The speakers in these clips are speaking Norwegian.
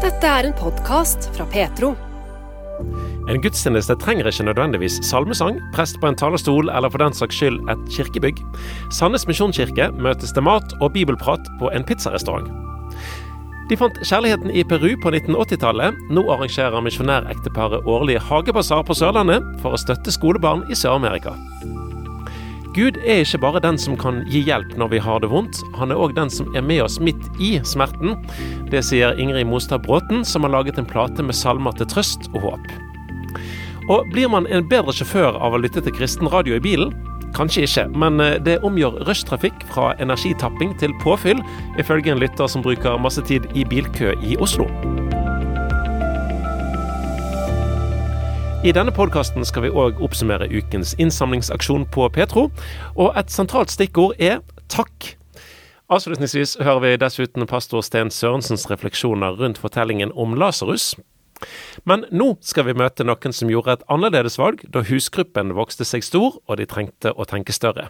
Dette er en podkast fra Petro. En gudstjeneste trenger ikke nødvendigvis salmesang, prest på en talerstol eller for den saks skyld et kirkebygg. Sandnes misjonskirke møtes til mat og bibelprat på en pizzarestaurant. De fant kjærligheten i Peru på 1980-tallet. Nå arrangerer misjonærekteparet årlig hagebasar på Sørlandet for å støtte skolebarn i Sør-Amerika. Gud er ikke bare den som kan gi hjelp når vi har det vondt, han er òg den som er med oss midt i smerten. Det sier Ingrid Mostad Bråten, som har laget en plate med salmer til trøst og håp. Og blir man en bedre sjåfør av å lytte til kristen radio i bilen? Kanskje ikke, men eh, det omgjør rushtrafikk fra energitapping til påfyll, ifølge en lytter som bruker masse tid i bilkø i Oslo. I denne podkasten skal vi òg oppsummere ukens innsamlingsaksjon på Petro, og et sentralt stikkord er takk. Avslutningsvis hører vi dessuten pastor Sten Sørensens refleksjoner rundt fortellingen om Lasarus. Men nå skal vi møte noen som gjorde et annerledes valg da husgruppen vokste seg stor og de trengte å tenke større.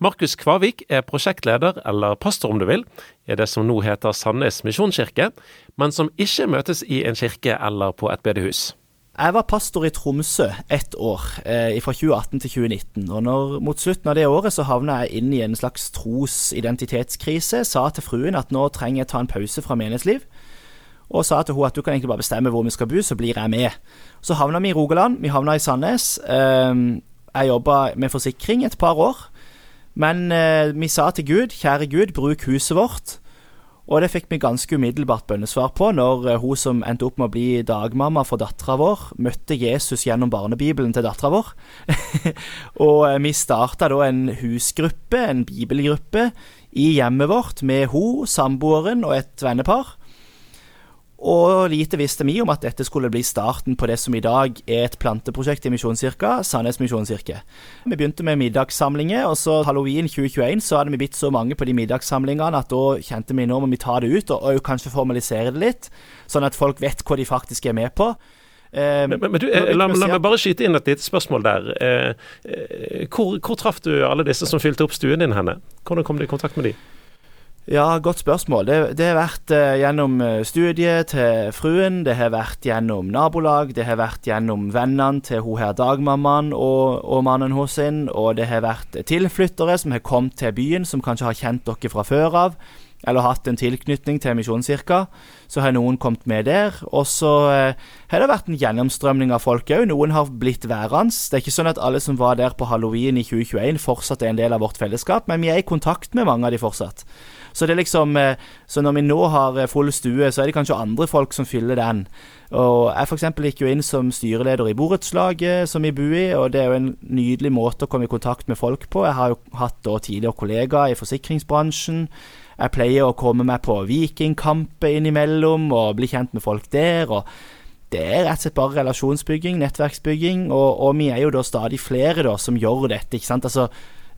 Markus Kvavik er prosjektleder, eller pastor om du vil, i det som nå heter Sandnes misjonskirke, men som ikke møtes i en kirke eller på et bedehus. Jeg var pastor i Tromsø ett år, eh, fra 2018 til 2019. og når, Mot slutten av det året så havna jeg inn i en slags tros-identitetskrise. Sa til fruen at nå trenger jeg ta en pause fra menighetsliv. Og sa til henne at du kan egentlig bare bestemme hvor vi skal bo, så blir jeg med. Så havna vi i Rogaland, vi havna i Sandnes. Eh, jeg jobba med forsikring et par år. Men eh, vi sa til Gud, kjære Gud, bruk huset vårt. Og det fikk vi ganske umiddelbart bønnesvar på når eh, hun som endte opp med å bli dagmamma for dattera vår, møtte Jesus gjennom barnebibelen til dattera vår. og eh, vi starta da en husgruppe, en bibelgruppe, i hjemmet vårt med hun, samboeren og et vennepar. Og lite visste vi om at dette skulle bli starten på det som i dag er et planteprosjekt i Misjonskirka, Sandnes misjonskirke. Vi begynte med middagssamlinger, og så halloween 2021 så hadde vi blitt så mange på de middagssamlingene at da kjente vi nå må vi ta det ut, og, og kanskje formalisere det litt, sånn at folk vet hva de faktisk er med på. Eh, men, men, du, eh, la, la, meg bare skyte inn et lite spørsmål der. Eh, eh, hvor, hvor traff du alle disse som fylte opp stuen din henne? Hvordan kom du i kontakt med dem? Ja, godt spørsmål. Det, det har vært uh, gjennom eh, studiet til fruen, det har vært gjennom nabolag, det har vært gjennom vennene til hun her dagmammaen og, og mannen sin, og det har vært tilflyttere som har kommet til byen, som kanskje har kjent dere fra før av, eller hatt en tilknytning til Misjonskirka. Så har noen kommet med der. Og så uh, har det vært en gjennomstrømning av folk òg. Noen har blitt værende. Det er ikke sånn at alle som var der på halloween i 2021 fortsatt er en del av vårt fellesskap, men vi er i kontakt med mange av de fortsatt. Så det er liksom eh, Så når vi nå har eh, full stue, så er det kanskje andre folk som fyller den. Og Jeg f.eks. gikk jo inn som styreleder i borettslaget som vi bor i, og det er jo en nydelig måte å komme i kontakt med folk på. Jeg har jo hatt da tidligere kollegaer i forsikringsbransjen. Jeg pleier å komme meg på vikingkamper innimellom og bli kjent med folk der. og det er rett og slett bare relasjonsbygging, nettverksbygging, og, og vi er jo da stadig flere da som gjør dette. ikke sant? Altså,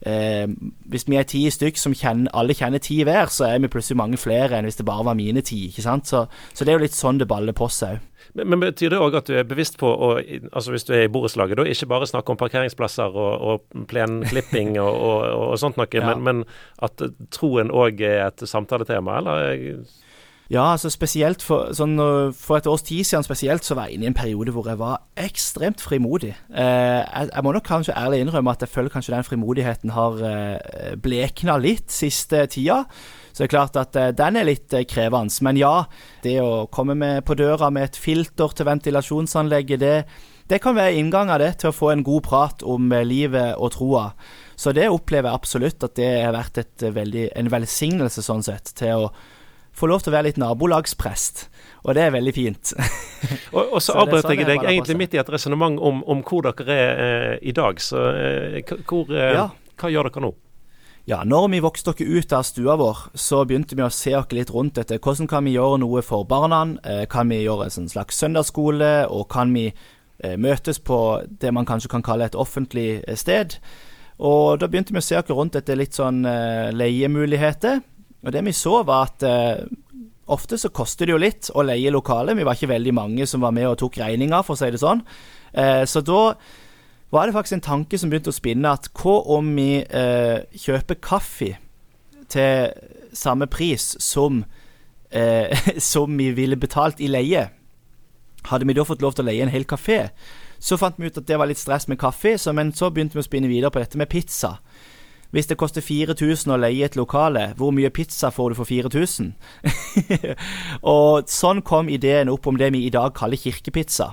Eh, hvis vi er ti stykk som kjenner, alle kjenner ti hver, så er vi plutselig mange flere enn hvis det bare var mine ti. ikke sant? Så, så det er jo litt sånn det baller på seg òg. Men, men, Betyr det òg at du er bevisst på, å, altså hvis du er i borettslaget, da ikke bare snakke om parkeringsplasser og, og plenklipping og, og, og, sånt noe, ja. men, men, at troen òg er et samtaletema, eller? Ja, altså spesielt for, sånn, for, et års tid siden spesielt, så var jeg inne i en periode hvor jeg var ekstremt frimodig. Eh, jeg, jeg, må nok kanskje ærlig innrømme at jeg føler kanskje den frimodigheten har eh, blekna litt siste tida. Så det er klart at eh, den er litt eh, krevende. Men ja, det å komme med på døra med et filter til ventilasjonsanlegget, det, det kan være inngangen det, til å få en god prat om eh, livet og troa. Så det opplever jeg absolutt at det har vært et, eh, veldig, en velsignelse sånn sett, til å få lov til å være litt nabolagsprest, og det er veldig fint. og, og, så, så avbrøt sånn jeg deg egentlig midt i et resonnement om, om, hvor dere er eh, i dag. Så eh, hvor, eh, ja. hva gjør dere nå? Ja, når vi vokste oss ut av stua vår, så begynte vi å se oss litt rundt etter hvordan kan vi gjøre noe for barna. Eh, kan vi gjøre en sånn slags søndagsskole, og kan vi eh, møtes på det man kanskje kan kalle et offentlig eh, sted? Og da begynte vi å se oss rundt etter litt sånn leiemuligheter. Og det vi så, var at eh, ofte så koster det jo litt å leie lokale. Vi var ikke veldig mange som var med og tok regninga, for å si det sånn. Eh, så da var det faktisk en tanke som begynte å spinne, at hva om vi eh, kjøper kaffe til samme pris som eh, som vi ville betalt i leie. Hadde vi da fått lov til å leie en hel kafé, så fant vi ut at det var litt stress med kaffe, så, men så begynte vi å spinne videre på dette med pizza. Hvis det koster 4000 å leie et lokale, hvor mye pizza får du for 4000? og sånn kom ideen opp om det vi i dag kaller kirkepizza.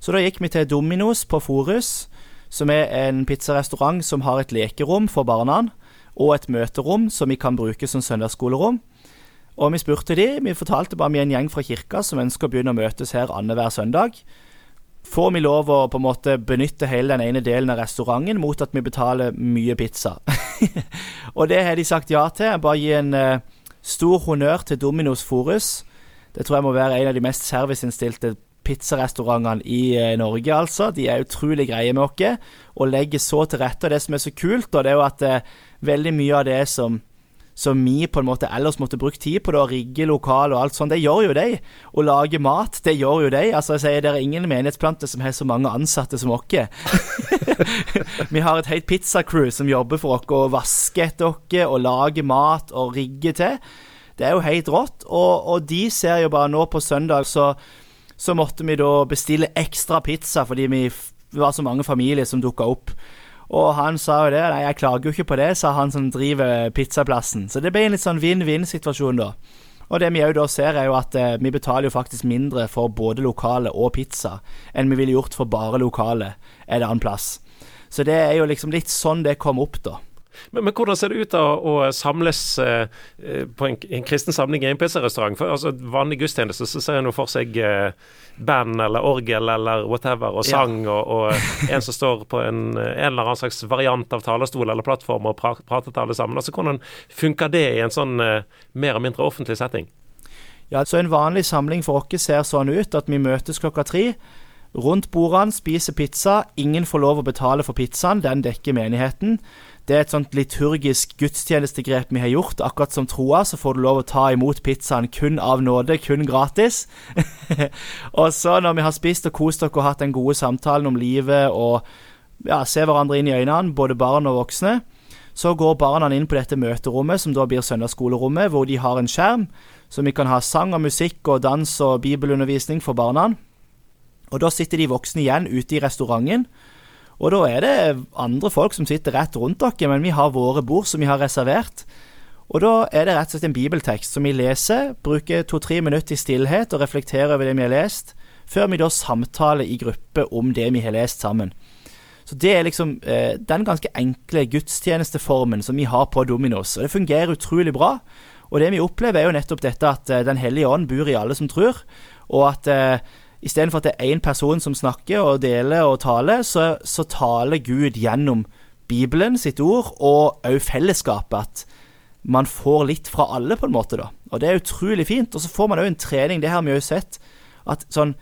Så da gikk vi til Dominos på Forus, som er en pizzarestaurant som har et lekerom for barna, og et møterom som vi kan bruke som søndagsskolerom. Og vi spurte de, vi fortalte bare med en gjeng fra kirka som ønsker å begynne å møtes her annenhver søndag. Får vi lov å på en måte benytte hele den ene delen av restauranten mot at vi betaler mye pizza? og det har de sagt ja til. Bare gi en uh, stor honnør til Dominos Forus. Det tror jeg må være en av de mest serviceinnstilte pizzarestaurantene i uh, Norge, altså. De er utrolig greie med oss og legger så til rette. Og det som er så kult, og det er jo at uh, veldig mye av det som som vi på en måte ellers måtte brukt tid på, da, rigge lokal og alt sånt. Det gjør jo de. Å lage mat, det gjør jo de. Altså, jeg sier Det er ingen menighetsplanter som har så mange ansatte som oss. vi har et helt pizzacrew som jobber for oss og vasker etter oss og lager mat og rigger til. Det er jo helt rått. Og, og de ser jo bare nå på søndag, så, så måtte vi da bestille ekstra pizza fordi vi var så mange familier som dukka opp. Og han sa jo det. Nei, jeg klager jo ikke på det, sa han som driver pizzaplassen. Så det ble en litt sånn vinn-vinn-situasjon, da. Og det vi òg da ser, er jo at eh, vi betaler jo faktisk mindre for både lokale og pizza enn vi ville gjort for bare lokale en annen plass. Så det er jo liksom litt sånn det kom opp, da. Men, men, hvordan ser det ut da å samles eh, eh, på en, en, kristen samling i en PC-restaurant? For altså, Vanlig gudstjeneste så ser en for seg eh, band eller orgel eller whatever, og sang, ja. og, og, en som står på en, en, eller annen slags variant av talerstol eller plattform og pra, prater til alle sammen. Altså, Hvordan funker det i en sånn mer eller mindre offentlig setting? Ja, altså En vanlig samling for oss ser sånn ut at vi møtes klokka tre. Rundt bordene spiser pizza. Ingen får lov å betale for pizzaen, den dekker menigheten. Det er et sånt liturgisk gudstjenestegrep vi har gjort. Akkurat som troa, så får du lov å ta imot pizzaen kun av nåde, kun gratis. og så, når vi har spist og kost dere og hatt den gode samtalen om livet og ja, se hverandre inn i øynene, både barn og voksne, så går barna inn på dette møterommet, som da blir søndagsskolerommet, hvor de har en skjerm, så vi kan ha sang og musikk og dans og bibelundervisning for barna. Og da sitter de voksne igjen ute i restauranten og da er det andre folk som sitter rett rundt dere, men vi har våre bord som vi har reservert. Og da er det rett og slett en bibeltekst som vi leser, bruker to-tre minutter i stillhet og reflekterer over det vi har lest, før vi da samtaler i gruppe om det vi har lest sammen. Så det er liksom eh, den ganske enkle gudstjenesteformen som vi har på Dominos. Og det fungerer utrolig bra. Og det vi opplever, er jo nettopp dette at eh, Den hellige ånd bor i alle som tror, og at eh, Istedenfor at det er én person som snakker og deler og taler, så, så taler Gud gjennom Bibelen, sitt ord, og òg fellesskapet. At man får litt fra alle, på en måte. da. Og det er utrolig fint. Og så får man òg en trening, det har vi òg sett, at sånn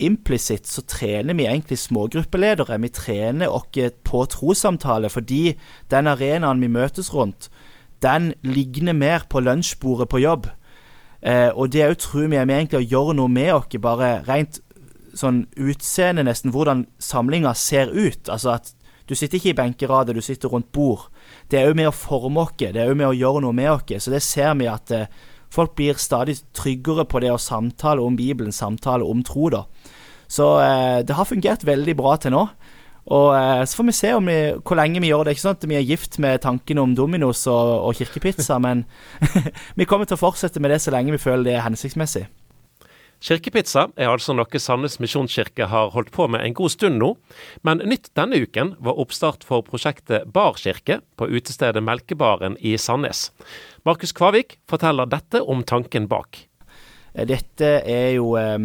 implisitt så trener vi egentlig smågruppeledere. Vi trener oss på trossamtale fordi den arenaen vi møtes rundt, den ligner mer på lunsjbordet på jobb Eh, og det òg tror vi med egentlig å gjøre noe med oss, bare rent sånn utseende, nesten, hvordan samlinga ser ut. Altså at du sitter ikke i benkerader, du sitter rundt bord. Det er òg med å forme oss, det er òg med å gjøre noe med oss. Så det ser vi at eh, folk blir stadig tryggere på det å samtale om Bibelen, samtale om tro, da. Så eh, det har fungert veldig bra til nå. Og eh, Så får vi se vi, hvor lenge vi gjør det. ikke sånn at Vi er gift med tanken om Dominos og, og kirkepizza, men vi kommer til å fortsette med det så lenge vi føler det er hensiktsmessig. Kirkepizza er altså noe Sandnes misjonskirke har holdt på med en god stund nå, men nytt denne uken var oppstart for prosjektet Barkirke på utestedet Melkebaren i Sandnes. Markus Kvavik forteller dette om tanken bak. Eh, dette er jo eh,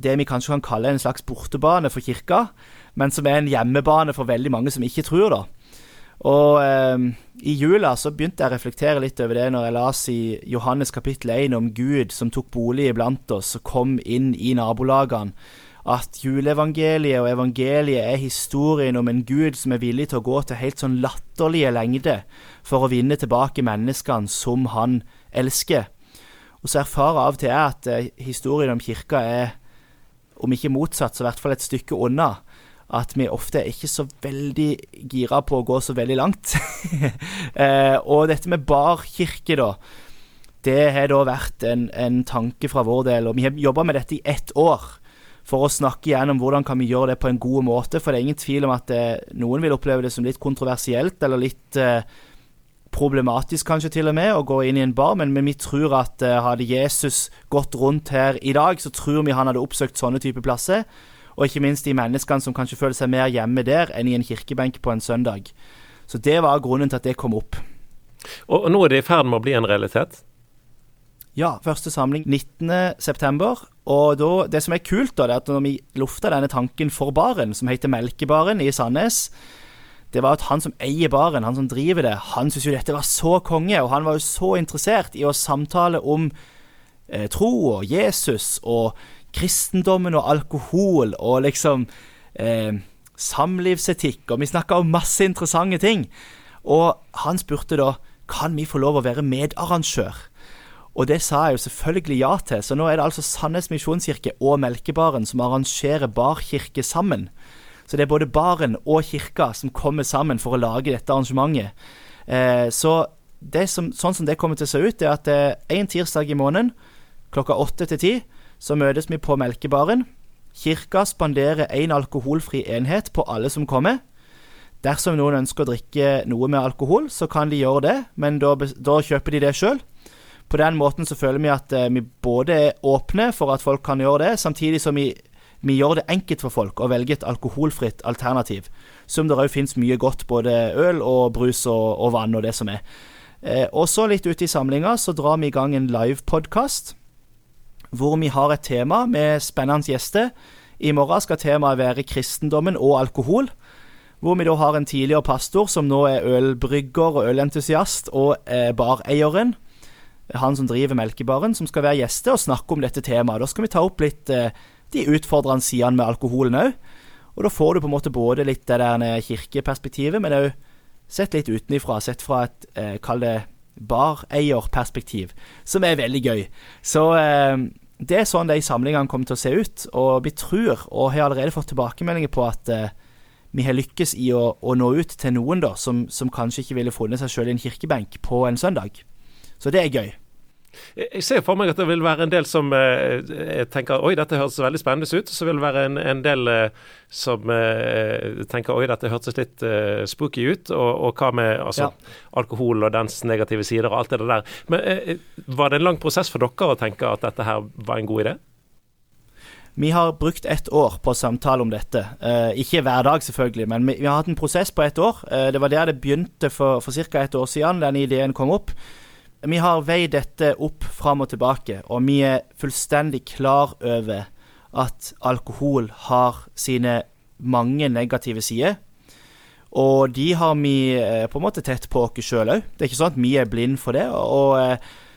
det vi kanskje kan kalle en slags bortebane for kirka men som er en hjemmebane for veldig mange som ikke tror, da. Og eh, i jula så begynte jeg å reflektere litt over det når jeg las i Johannes kapittel 1 om Gud som tok bolig iblant oss og kom inn i nabolagene. At juleevangeliet og evangeliet er historien om en Gud som er villig til å gå til helt sånn latterlige lengder for å vinne tilbake menneskene som han elsker. Og så erfarer av og til jeg at eh, historien om kirka er, om ikke motsatt, så i hvert fall et stykke unna at vi ofte er ikke så veldig gira på å gå så veldig langt. eh, og dette med barkirke, da. Det har da vært en, en tanke fra vår del, og vi har jobba med dette i ett år. For å snakke gjennom hvordan kan vi gjøre det på en god måte. For det er ingen tvil om at eh, noen vil oppleve det som litt kontroversielt, eller litt eh, problematisk kanskje til og med, å gå inn i en bar. Men, men vi tror at eh, hadde Jesus gått rundt her i dag, så tror vi han hadde oppsøkt sånne type plasser. Og ikke minst de menneskene som kanskje føler seg mer hjemme der enn i en kirkebenk på en søndag. Så det var grunnen til at det kom opp. Og, og nå er det i ferd med å bli en realitet? Ja, første samling 19.9. Og da, det som er kult, da, det er at når vi lufta denne tanken for baren, som heter Melkebaren i Sandnes, det var at han som eier baren, han som driver det, han syntes jo dette var så konge, og han var jo så interessert i å samtale om eh, tro og Jesus og kristendommen og alkohol og liksom eh, samlivsetikk, og vi snakka om masse interessante ting. Og han spurte da kan vi få lov å være medarrangør. Og det sa jeg jo selvfølgelig ja til, så nå er det altså Sandnes misjonskirke og Melkebaren som arrangerer barkirke sammen. Så det er både baren og kirka som kommer sammen for å lage dette arrangementet. Eh, så som, sånn som det kommer til å se ut, er at eh, en tirsdag i måneden klokka åtte til ti så møtes vi på Melkebaren. Kirka spanderer én alkoholfri enhet på alle som kommer. Dersom noen ønsker å drikke noe med alkohol, så kan de gjøre det, men da, da kjøper de det sjøl. På den måten så føler vi at eh, vi både er åpne for at folk kan gjøre det, samtidig som vi, vi gjør det enkelt for folk å velge et alkoholfritt alternativ. Som det òg fins mye godt, både øl og brus og, og vann og det som er. Eh, og så litt ute i samlinga så drar vi i gang en livepodkast hvor vi har et tema med spennende gjester. I morgen skal temaet være kristendommen og alkohol. Hvor vi da har en tidligere pastor som nå er ølbrygger og ølentusiast, og eh, bareieren han som driver Melkebaren, som skal være gjester og snakke om dette temaet. Da skal vi ta opp litt eh, de utfordrende sidene med alkoholen òg. Og da får du på en måte både litt det der kirkeperspektivet, men òg sett litt utenifra. Sett fra et, eh, kall det, bareierperspektiv, som er veldig gøy. Så eh, det er sånn de samlingene kommer til å se ut. Og vi tror, og har allerede fått tilbakemeldinger på at eh, vi har lykkes i å, å, nå ut til noen da, som, som kanskje ikke ville funnet seg sjøl i en kirkebenk på en søndag. Så det er gøy. Jeg ser for meg at det vil være en del som eh, tenker oi, dette høres veldig spennende ut. Så vil det være en, en del eh, som eh, tenker oi, dette hørtes litt eh, spooky ut. Og, og, hva med altså, ja. alkohol og dens negative sider og alt det der. Men eh, var det en lang prosess for dere å tenke at dette her var en god idé? Vi har brukt ett år på samtale om dette. Eh, ikke hver dag, selvfølgelig, men vi, vi, har hatt en prosess på ett år. Eh, det var der det begynte for, for ca. et år siden, den ideen kom opp. Vi har veid dette opp fram og tilbake, og vi er fullstendig klar over at alkohol har sine mange negative sider. Og de har vi eh, på en måte tett på oss sjøl òg. Det er ikke sånn at vi er blind for det. Og eh,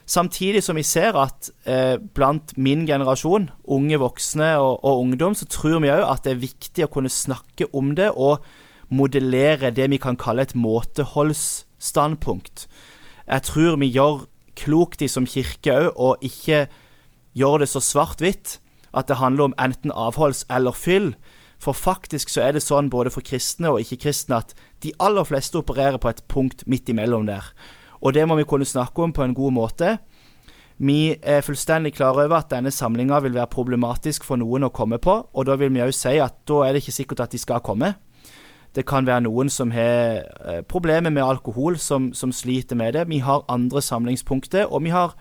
samtidig som vi ser at eh, blant min generasjon, unge voksne og, og ungdom, så tror vi òg at det er viktig å kunne snakke om det og modellere det vi kan kalle et måteholdsstandpunkt. Jeg tror vi gjør klokt i som kirke òg, og ikke gjør det så svart-hvitt at det handler om enten avholds eller fyll. For faktisk så er det sånn både for kristne og ikke-kristne at de aller fleste opererer på et punkt midt imellom der. Og det må vi kunne snakke om på en god måte. Vi er fullstendig klar over at denne samlinga vil være problematisk for noen å komme på, og da vil vi òg si at da er det ikke sikkert at de skal komme. Det kan være noen som har eh, problemer med alkohol, som, som, sliter med det. Vi har andre samlingspunkter, og vi har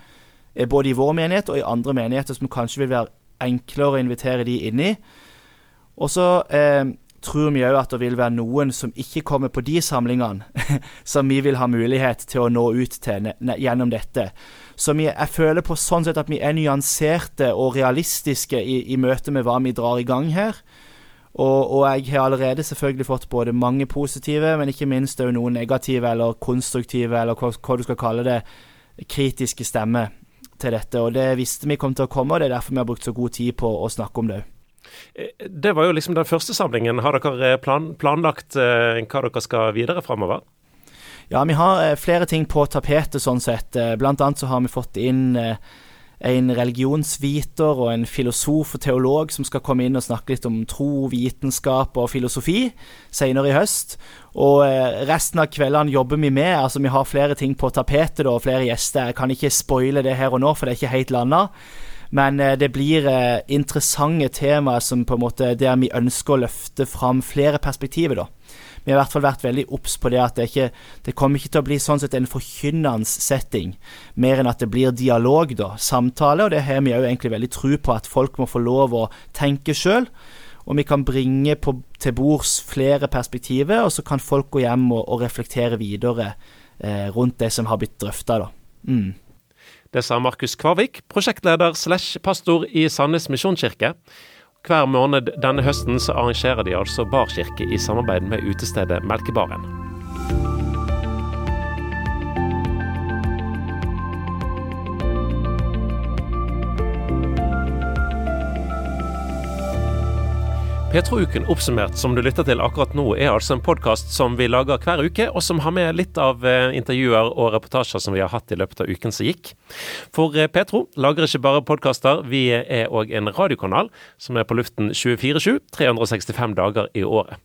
eh, både i vår menighet og i andre menigheter som kanskje vil være enklere å invitere de inn i. Og så eh, tror vi òg at det vil være noen som ikke kommer på de samlingene, som vi vil ha mulighet til å nå ut til gjennom dette. Så vi, jeg føler på sånn sett at vi er nyanserte og realistiske i, i møte med hva vi drar i gang her. Og, og, jeg har allerede selvfølgelig fått både mange positive, men ikke minst òg noen negative eller konstruktive, eller hva, hva, du skal kalle det, kritiske stemmer til dette. Og det visste vi kom til å komme, og det er derfor vi har brukt så god tid på å snakke om det òg. Eh, det var jo liksom den første samlingen. Har dere plan, planlagt eh, hva dere skal videre framover? Ja, vi har eh, flere ting på tapetet sånn sett. Blant annet så har vi fått inn en religionsviter og en filosof og teolog som skal komme inn og snakke litt om tro, vitenskap og filosofi senere i høst. Og eh, resten av kveldene jobber vi med. altså Vi har flere ting på tapetet og flere gjester. Jeg kan ikke spoile det her og nå, for det er ikke helt landa. Men eh, det blir eh, interessante temaer som på en måte der vi ønsker å løfte fram flere perspektiver. da vi har i hvert fall vært veldig obs på det at det ikke det kommer ikke til å bli sånn sett en forkynnende setting, mer enn at det blir dialog, da, samtale. Og det har vi òg egentlig veldig tro på, at folk må få lov å tenke sjøl. Og vi kan bringe på, til bords flere perspektiver, og så kan folk gå hjem og, og reflektere videre eh, rundt det som har blitt drøfta. Mm. Det sa Markus Kvarvik, prosjektleder slash pastor i Sandnes misjonskirke. Hver måned denne høsten så arrangerer de altså barkirke i samarbeid med utestedet Melkebaren. Petro-uken oppsummert som du lytter til akkurat nå, er altså en podkast som vi lager hver uke, og som har med litt av eh, intervjuer og reportasjer som vi har hatt i løpet av uken som gikk. For eh, Petro lager ikke bare podkaster, vi er òg en radiokanal som er på luften 24-7, 365 dager i året.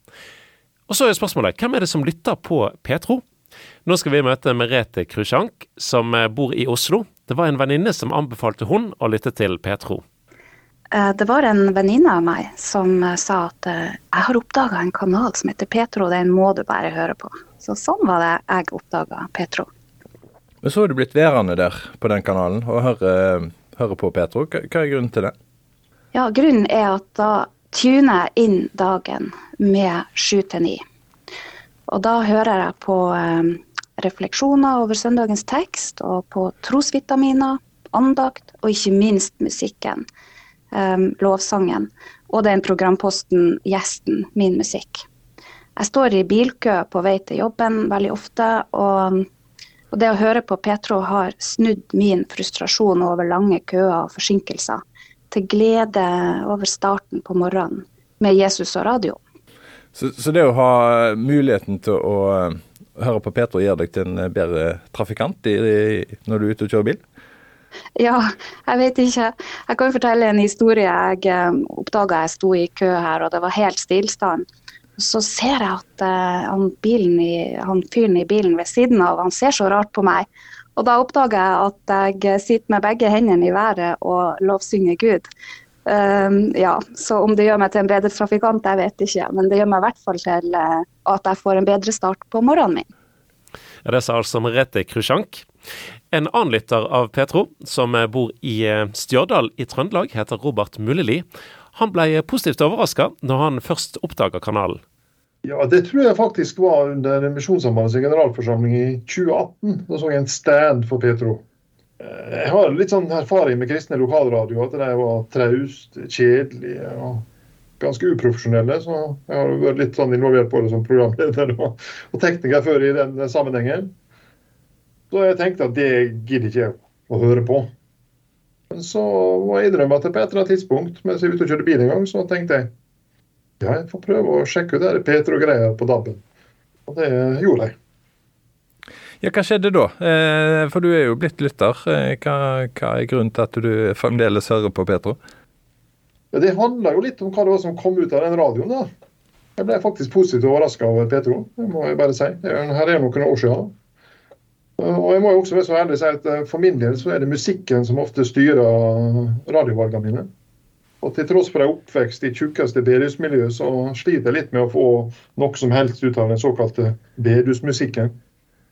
Og så er spørsmålet, hvem er det som lytter på Petro? Nå skal vi møte Merete Krusjank, som eh, bor i Oslo. Det var en venninne som anbefalte hun å lytte til Petro. Eh, det var en venninne av meg som eh, sa at eh, jeg har oppdaga en kanal som heter Petro, den må du bare høre på. Så sånn var det jeg oppdaga Petro. Men så har du blitt værende der på den kanalen og høre, høre på Petro. Hva, er grunnen til det? Ja, Grunnen er at da tuner jeg inn dagen med sju til ni. Og da hører jeg på refleksjoner over søndagens tekst, og på trosvitaminer, andakt og ikke minst musikken um, lovsangen og den programposten Gjesten, min musikk. Jeg står i bilkø på vei til jobben veldig ofte, og, og det å høre på Petro har snudd min frustrasjon over lange køer og forsinkelser til glede over starten på morgenen med Jesus og radio. Så, så det å ha muligheten til å uh, høre på Petro gjør deg til en bedre trafikant i, i, når du er ute og kjører bil? Ja, jeg vet ikke. Jeg kan fortelle en historie. Jeg eh, oppdaga jeg sto i kø her, og det var helt stillstand. Så ser jeg at uh, han, i, han, fyren i bilen ved siden av, han ser så rart på meg. Og da oppdager jeg at jeg sitter med begge hendene i været og lovsynger Gud. Um, ja, så om det gjør meg til en bedre trafikant, jeg vet ikke. Men det gjør meg i hvert fall til uh, at jeg får en bedre start på morgenen min. Ja, det sa altså Merete Krusjank. En annen lytter av Petro, som bor i eh, Stjørdal i Trøndelag, heter Robert Mulleli. Han ble positivt overraska når han først oppdaga kanalen. Ja, Det tror jeg faktisk var under Misjonssambandets generalforsamling i 2018. Da så jeg en stand for Petro. Eh, jeg har litt sånn erfaring med kristne lokalradioer, at de var traust, kjedelige og ganske uprofesjonelle. Så jeg har vært litt sånn involvert på det som programleder og tekniker før i den sammenhengen. Så jeg tenkte at det gidder ikke jeg å høre på. Så må jeg innrømme at på et eller annet tidspunkt mens jeg var ute og kjørte bil en gang, så tenkte jeg ja, jeg får prøve å sjekke ut det Peter og greier på DAB-en. Og det gjorde jeg. Ja, Hva skjedde da? Eh, for du er jo blitt lytter. Eh, hva, hva, er grunnen til at du fremdeles hører på Petro? Ja, det handla jo litt om hva det var som kom ut av den radioen. da. Jeg ble faktisk positivt overraska over Petro, det må jeg bare si. Her er noen år siden. Og jeg må jo også være så ærlig å si at eh, For min del så er det musikken som ofte styrer radiovalgene mine. Og Til tross for en oppvekst i tjukkeste bedehusmiljø, så sliter jeg litt med å få noe som helst ut av den såkalte bedehusmusikken.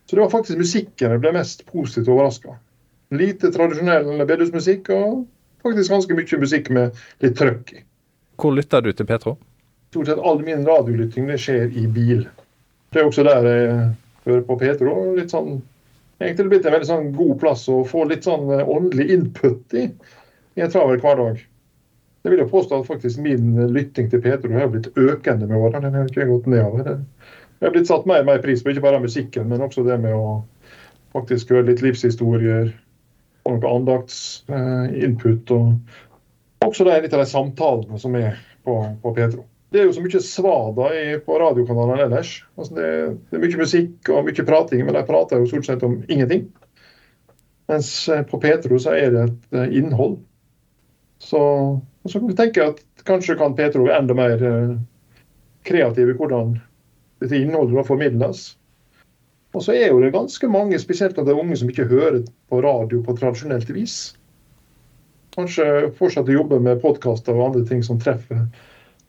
Så det var faktisk musikken jeg ble mest positivt overraska. Lite tradisjonell bedehusmusikk, og faktisk ganske mye musikk med litt trøkk i. Hvor lytter du til Petro? Stort sett all min radiolytting det skjer i bil. Det er også der jeg hører på Petro. Litt sånn egentlig blitt en veldig sånn god plass å få litt sånn eh, åndelig input i i en travel hverdag. Jeg vil jo påstå at faktisk min lytting til Petro har blitt økende med årene. Den har ikke gått nedover. Jeg har blitt satt mer og mer pris på ikke bare musikken, men også det med å faktisk høre litt livshistorier og noe andaktsinput. Eh, og også litt av de samtalene som er på, på Petro det er jo så mye svada på radiokanalene ellers. Altså det, det, er mye musikk og mye prating, men de prater jo stort sett om ingenting. Mens på Petro så er det et innhold. Så, så tenker jeg at kanskje kan Petro være enda mer kreativ i hvordan dette innholdet formidles. Og så er jo det ganske mange, spesielt av de unge, som ikke hører på radio på tradisjonelt vis. Kanskje fortsette å jobbe med podkaster og andre ting som treffer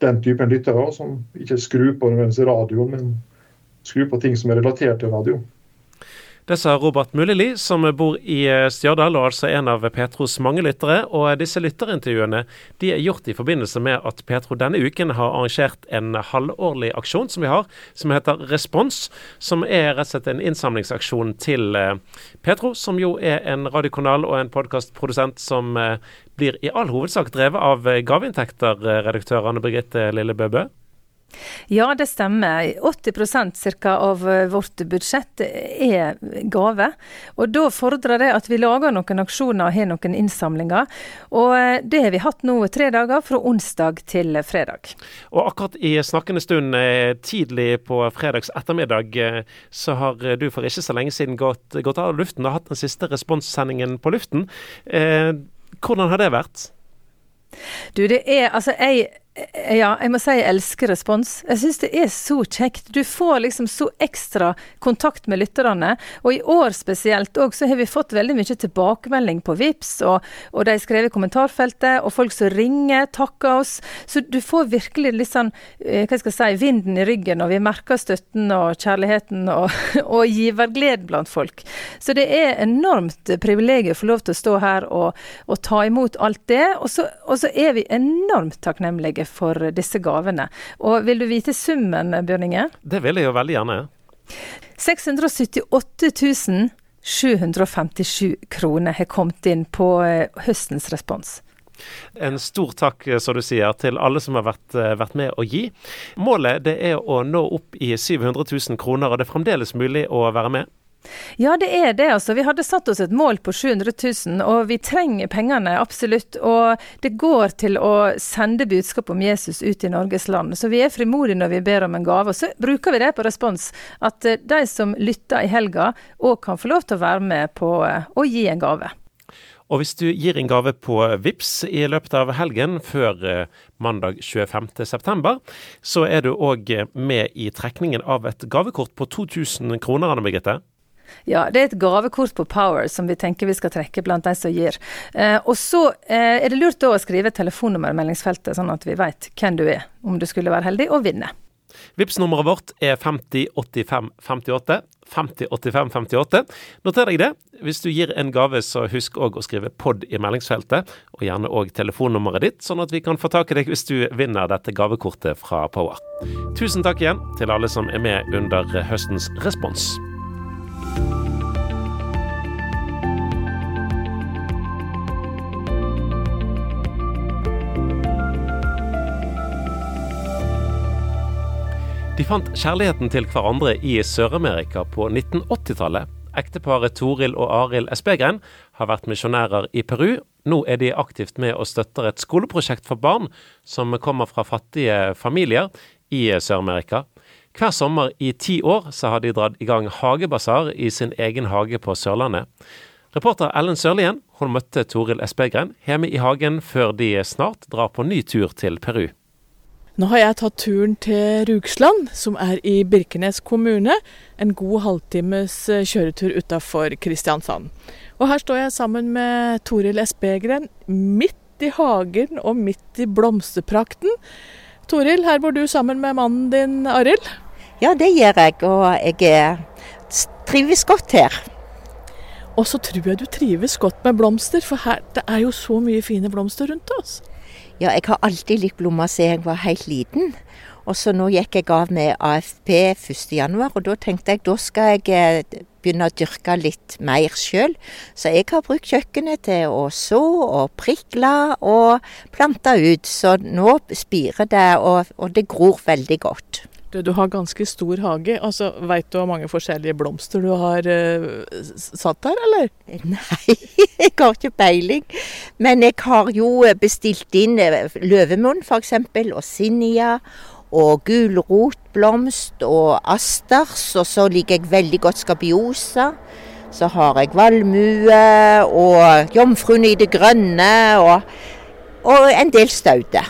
den typen lyttere, som ikke skrur på radioen, men skrur på ting som er relatert til radio. Det sa Robert Mullili, som bor i eh, Stjørdal og altså en av Petros mange lyttere. Og disse lytterintervjuene de er gjort i forbindelse med at Petro denne uken har arrangert en halvårlig aksjon som vi har, som heter Respons. Som er rett og slett en innsamlingsaksjon til eh, Petro, som jo er en radiokanal og en podkastprodusent som eh, blir i all hovedsak drevet av gaveinntekter, redaktør Anne Birgitte Lille Bøbø. Ja, det stemmer. 80% cirka av eh, vårt budsjett er gave. Og da fordrer det at vi lager noen aksjoner og har noen innsamlinger. Og eh, det har vi hatt nå tre dager, fra onsdag til fredag. Og akkurat i snakkende stund eh, tidlig på fredags ettermiddag, så har du for ikke så lenge siden gått, gått av luften og hatt den siste responssendingen på luften. Eh, hvordan har det vært? Du, det er Altså, jeg ja, jeg må si jeg elsker respons. Jeg syns det er så kjekt. Du får liksom så ekstra kontakt med lytterne. Og i år spesielt òg så har vi fått veldig mye tilbakemelding på VIPS, og, og de skrev i kommentarfeltet, og folk som ringer, takker oss. Så du får virkelig litt sånn, eh, hva skal jeg si, vinden i ryggen, og vi merker støtten og kjærligheten og, og givergleden blant folk. Så det er enormt privilegium å få lov til å stå her og, og ta imot alt det. Og så, og så er vi enormt takknemlige for disse gavene. Og vil du vite summen, Bjørn Inge? Det vil jeg jo veldig gjerne. 678 757 kroner har kommet inn på eh, høstens respons. En stor takk så du sier, til alle som har vært, eh, vært, med å gi. Målet det er å nå opp i 700 000 kroner, og det er fremdeles mulig å være med. Ja, det er det. altså. Vi hadde satt oss et mål på 700 000, og vi trenger pengene absolutt. Og det går til å sende budskap om Jesus ut i Norges land. Så vi er frimodige når vi ber om en gave. Og så bruker vi det på respons, at eh, de som lytter i helga, òg kan få lov til å være med på eh, å gi en gave. Og hvis du gir en gave på VIPS i løpet av helgen før eh, mandag 25.9, så er du òg med i trekningen av et gavekort på 2000 kroner, Anne Birgitte. Ja, det er et gavekort på Power som vi tenker vi skal trekke blant de som gir. Eh, og så eh, er det lurt å skrive telefonnummer i meldingsfeltet, sånn at vi vet hvem du er, om du skulle være heldig og vinne. vips nummeret vårt er 508558. 508558. Noter deg det. Hvis du gir en gave, så husk òg å skrive POD i meldingsfeltet, og gjerne òg telefonnummeret ditt, sånn at vi kan få tak i deg hvis du vinner dette gavekortet fra Power. Tusen takk igjen til alle som er med under høstens respons. De fant kjærligheten til hverandre i Sør-Amerika på 1980-tallet. Ekteparet Toril og Arild Espegren har vært misjonærer i Peru. Nå er de aktivt med og støtter et skoleprosjekt for barn som kommer fra fattige familier i Sør-Amerika. Hver sommer i ti år så har de dratt i gang hagebasar i sin egen hage på Sørlandet. Reporter Ellen Sørlien hun møtte Toril Espegren hjemme i hagen før de snart drar på ny tur til Peru. Nå har jeg tatt turen til Rugsland, som er i Birkenes kommune. En god halvtimes eh, kjøretur utafor Kristiansand. Og her står jeg sammen med Toril Espegren, midt i hagen og midt i blomsterprakten. Toril, her bor du sammen med mannen din Arild? Ja, det gjør jeg, og jeg trives godt her. Og så tror jeg du trives godt med blomster, for her, det er jo så mye fine blomster rundt oss. Ja, jeg har alltid likt blomster siden jeg var helt liten. Og så nå gikk jeg av med AFP 1.1, og da tenkte jeg da skal jeg eh, begynne å dyrke litt mer sjøl. Så jeg har brukt kjøkkenet til å så og prikle og plante ut. Så nå spirer det, og, og det gror veldig godt. Du, har ganske stor hage. altså Veit du hvor mange forskjellige blomster du har uh, satt her, eller? Nei, jeg har ikke peiling. Men jeg har jo bestilt inn eh, løvemunn f.eks., og sinnia. Og gulrotblomst og asters. Og så liker jeg veldig godt skabiosa. Så har jeg valmue og Jomfruen i det grønne og, og en del staute.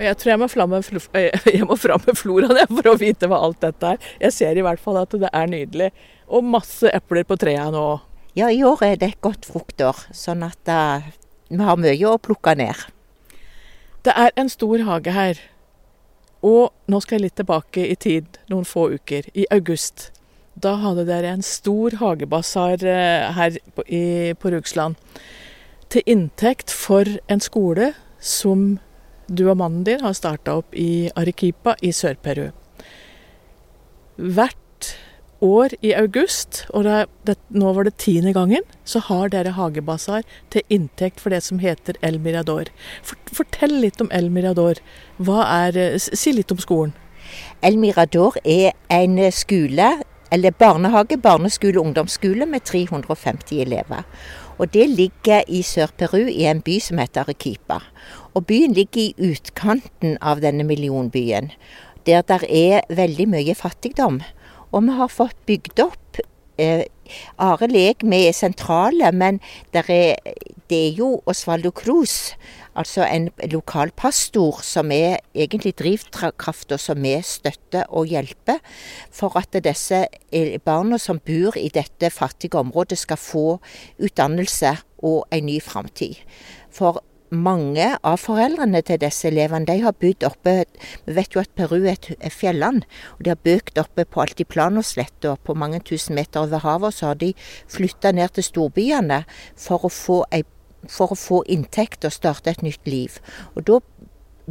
Jeg tror jeg må, flamme, jeg må fram med floraen for å vite hva alt dette er. Jeg ser i hvert fall at det er nydelig. Og masse epler på trærne nå. Ja, i år er det et godt fruktår, sånn at uh, vi har mye å plukke ned. Det er en stor hage her. Og nå skal jeg litt tilbake i tid, noen få uker. I august. Da hadde dere en stor hagebasar eh, her på, i, på Rugsland. Til inntekt for en skole som du og mannen din har starta opp i Arequipa i Sør-Peru. Hvert år i august, og det, det, nå var det tiende gangen, så har dere hagebasar til inntekt for det som heter El Mirador. Fortell litt om El Mirador. Er, si litt om skolen. El Mirador er en skole, eller barnehage, barneskole, ungdomsskole med 350 elever. Og Det ligger i Sør-Peru, i en by som heter Arequipa. Og Byen ligger i utkanten av denne millionbyen, der det er veldig mye fattigdom. Og vi har fått bygd opp eh, Are Leg med sentrale, men er, det er jo Osvaldo Cruz, altså en lokal pastor, som er egentlig drivkrafta som vi støtter og hjelper for at disse barna som bor i dette fattige området, skal få utdannelse og en ny framtid. For mange av foreldrene til disse elevene de har bodd oppe Vi vet jo at Peru er et fjelland. og De har bøkt oppe på Altiplanosletta på mange tusen meter over havet. Og så har de flytta ned til storbyene for å få, ei, for å få inntekt og starte et nytt liv. Og da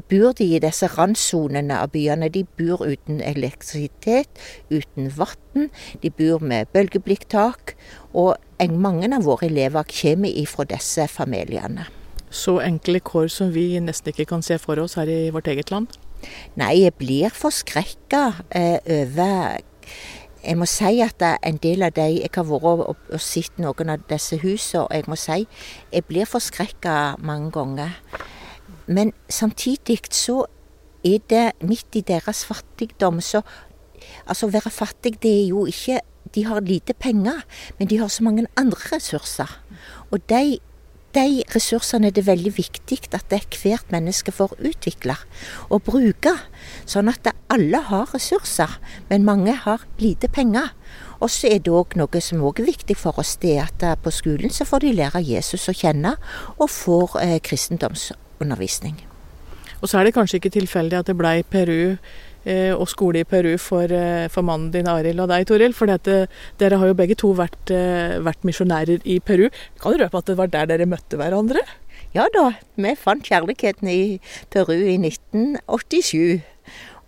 bor de i disse randsonene av byene. De bor uten elektrisitet, uten vann. De bor med bølgeblikktak. Og mange av våre elever kommer ifra disse familiene så enkle kår som vi nesten ikke kan se for oss her i vårt eget land? Nei, jeg blir forskrekka eh, over Jeg må si at en del av de Jeg har vært og, og sett noen av disse husene, og jeg må si jeg blir forskrekka mange ganger. Men samtidig så er det midt i deres fattigdom så Altså, å være fattig, det er jo ikke De har lite penger, men de har så mange andre ressurser. Og de de ressursene er det veldig viktig at det er hvert menneske får utvikle og bruke. Sånn at alle har ressurser, men mange har lite penger. Og så er det òg noe som også er viktig for oss, det at på skolen så får de lære Jesus å kjenne, og får eh, kristendomsundervisning. Og så er det kanskje ikke tilfeldig at det blei Peru Eh, og skole i Peru for, eh, for mannen din Arild og deg, Toril. For dette, dere har jo begge to vært, eh, vært misjonærer i Peru. Kan du røpe at det var der dere møtte hverandre? Ja da, vi fant kjærligheten i Peru i 1987.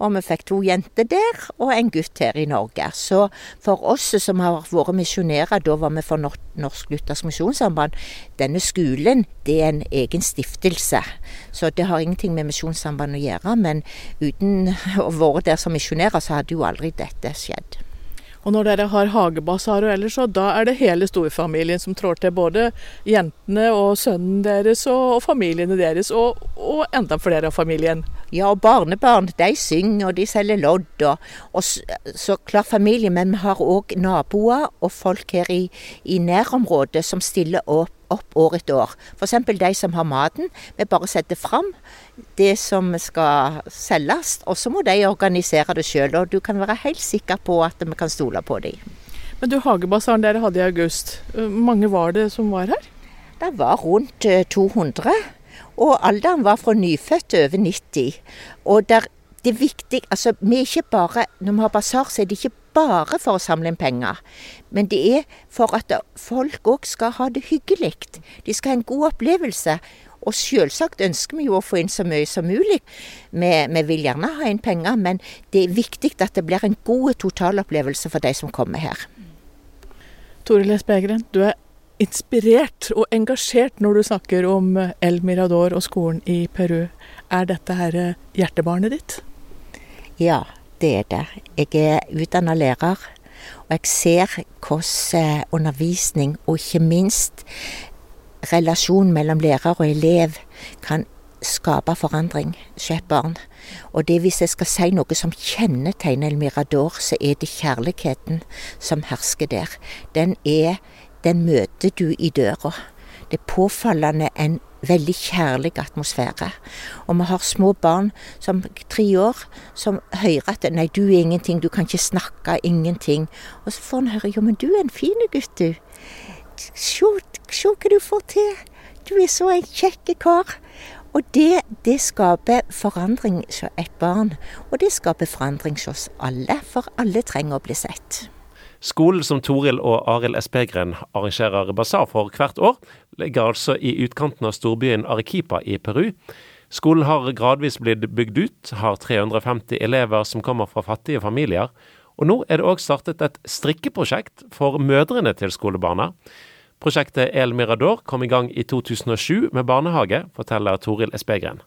Og vi fikk to jenter der, og en gutt her i Norge. Så for oss som har vært misjonærer, da var vi for Norsk Luthersk Misjonssamband, denne skolen det er en egen stiftelse. Så det har ingenting med Misjonssambandet å gjøre. Men uten å være der som misjonærer, så hadde jo aldri dette skjedd. Og når dere har hagebasar og ellers, så da er det hele storfamilien som trår til. Både jentene og sønnen deres og, og familiene deres, og, og, enda flere av familien. Ja, og barnebarn de synger og de selger lodd. Og, og så, klar familie, men vi har òg naboer og folk her i, i nærområdet som stiller opp opp år etter år. F.eks. de som har maten. Vi bare setter fram det som skal selges, og så må de organisere det sjøl. Og du kan være helt sikker på at vi kan stole på dem. Men du, Hagebasaren dere hadde i august, mange var det som var her? Det var rundt 200. Eh, og alderen var fra nyfødt over 90. Og der, det er viktig altså vi er ikke bare, Når vi har basar, så er det ikke bare for å samle inn penger, men det er for at folk òg skal ha det hyggelig. De skal ha en god opplevelse. Og selvsagt ønsker vi jo å få inn så mye som mulig. Vi, vi vil gjerne ha inn penger, men det er viktig at det blir en god totalopplevelse for de som kommer her. Tore Les Begren, du er inspirert og engasjert når du snakker om El Mirador og skolen i Peru. Er dette her hjertebarnet ditt? Ja, det er det. Jeg er utdanna lærer, og jeg ser hvordan eh, undervisning, og ikke minst relasjon mellom lærer og elev, kan skape forandring hos et barn. Og det hvis jeg skal si noe som kjennetegner El Mirador, så er det kjærligheten som hersker der. Den er den møter du i døra. Det er påfallende en veldig kjærlig atmosfære. Og vi har små barn som tre år som hører at 'nei, du er ingenting, du kan ikke snakke, ingenting'. Og så får en høre 'jo, men du er en fin gutt, du'. Se, hva du får til. Du er så en kjekk kar. Og det, det skaper forandring hos et barn. Og det skaper forandring hos alle, for alle trenger å bli sett. Skolen som Toril og Arild Espegren arrangerer basar for hvert år, ligger altså i utkanten av storbyen Arequipa i Peru. Skolen har gradvis blitt bygd ut, har 350 elever som kommer fra fattige familier. Og nå er det òg startet et strikkeprosjekt for mødrene til skolebarna. Prosjektet El Mirador kom i gang i 2007 med barnehage, forteller Toril Espegren.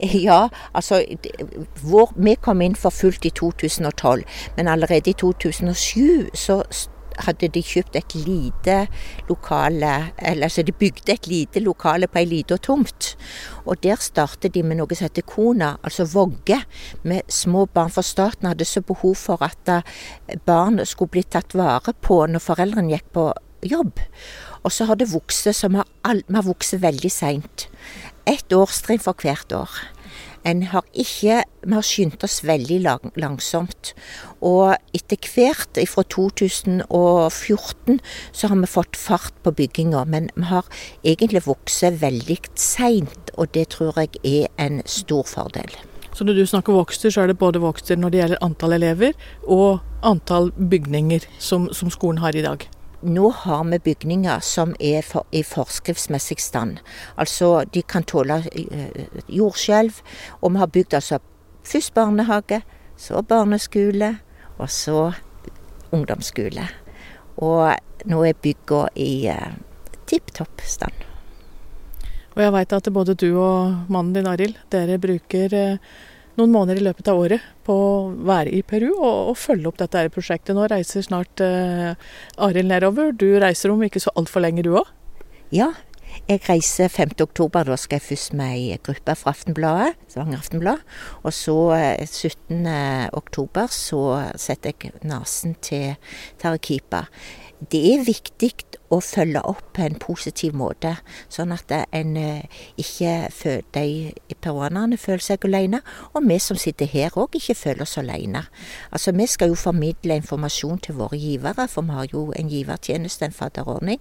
Ja, altså vår, Vi kom inn for fullt i 2012, men allerede i 2007 så hadde de kjøpt et lite lokale eller altså De bygde et lite lokale på ei lita tomt. Og der startet de med noe som heter Kona, altså vogge, med små barn. For staten hadde så behov for at eh, barn skulle bli tatt vare på når foreldrene gikk på jobb. Og så har det vokst, så vi har vokst veldig seint. Ett årstrinn for hvert år. En har ikke Vi har skyndt oss veldig lang, langsomt. Og etter hvert, fra 2014, så har vi fått fart på bygginga. Men vi har egentlig vokst veldig seint, og det tror jeg er en stor fordel. Så når du snakker vokster, så er det både vokster når det gjelder antall elever og antall bygninger som, som skolen har i dag? Nå har vi bygninger som er for, i forskriftsmessig stand. Altså de kan tåle uh, jordskjelv. Og vi har bygd altså først barnehage, så barneskole, og så ungdomsskole. Og nå er bygga i eh, tipp topp stand. Og jeg veit at både du og mannen din Arild, dere bruker uh, noen måneder i løpet av året på å være i Peru og, og følge opp dette prosjektet. Nå reiser snart eh, Arild nedover. Du reiser om ikke så altfor lenge, du òg? Ja, jeg reiser 5. oktober. Da skal jeg først med ei gruppe fra Aftenbladet, Stavanger Aftenblad. Og så 17. Eh, oktober så setter jeg nesen til Tarakipa. Det er viktig å følge opp på en positiv måte, sånn at en eh, ikke de peruanerne føler seg alene, og vi som sitter her òg ikke føler oss alene. Altså Vi skal jo formidle informasjon til våre givere, for vi har jo en givertjeneste, en fadderordning.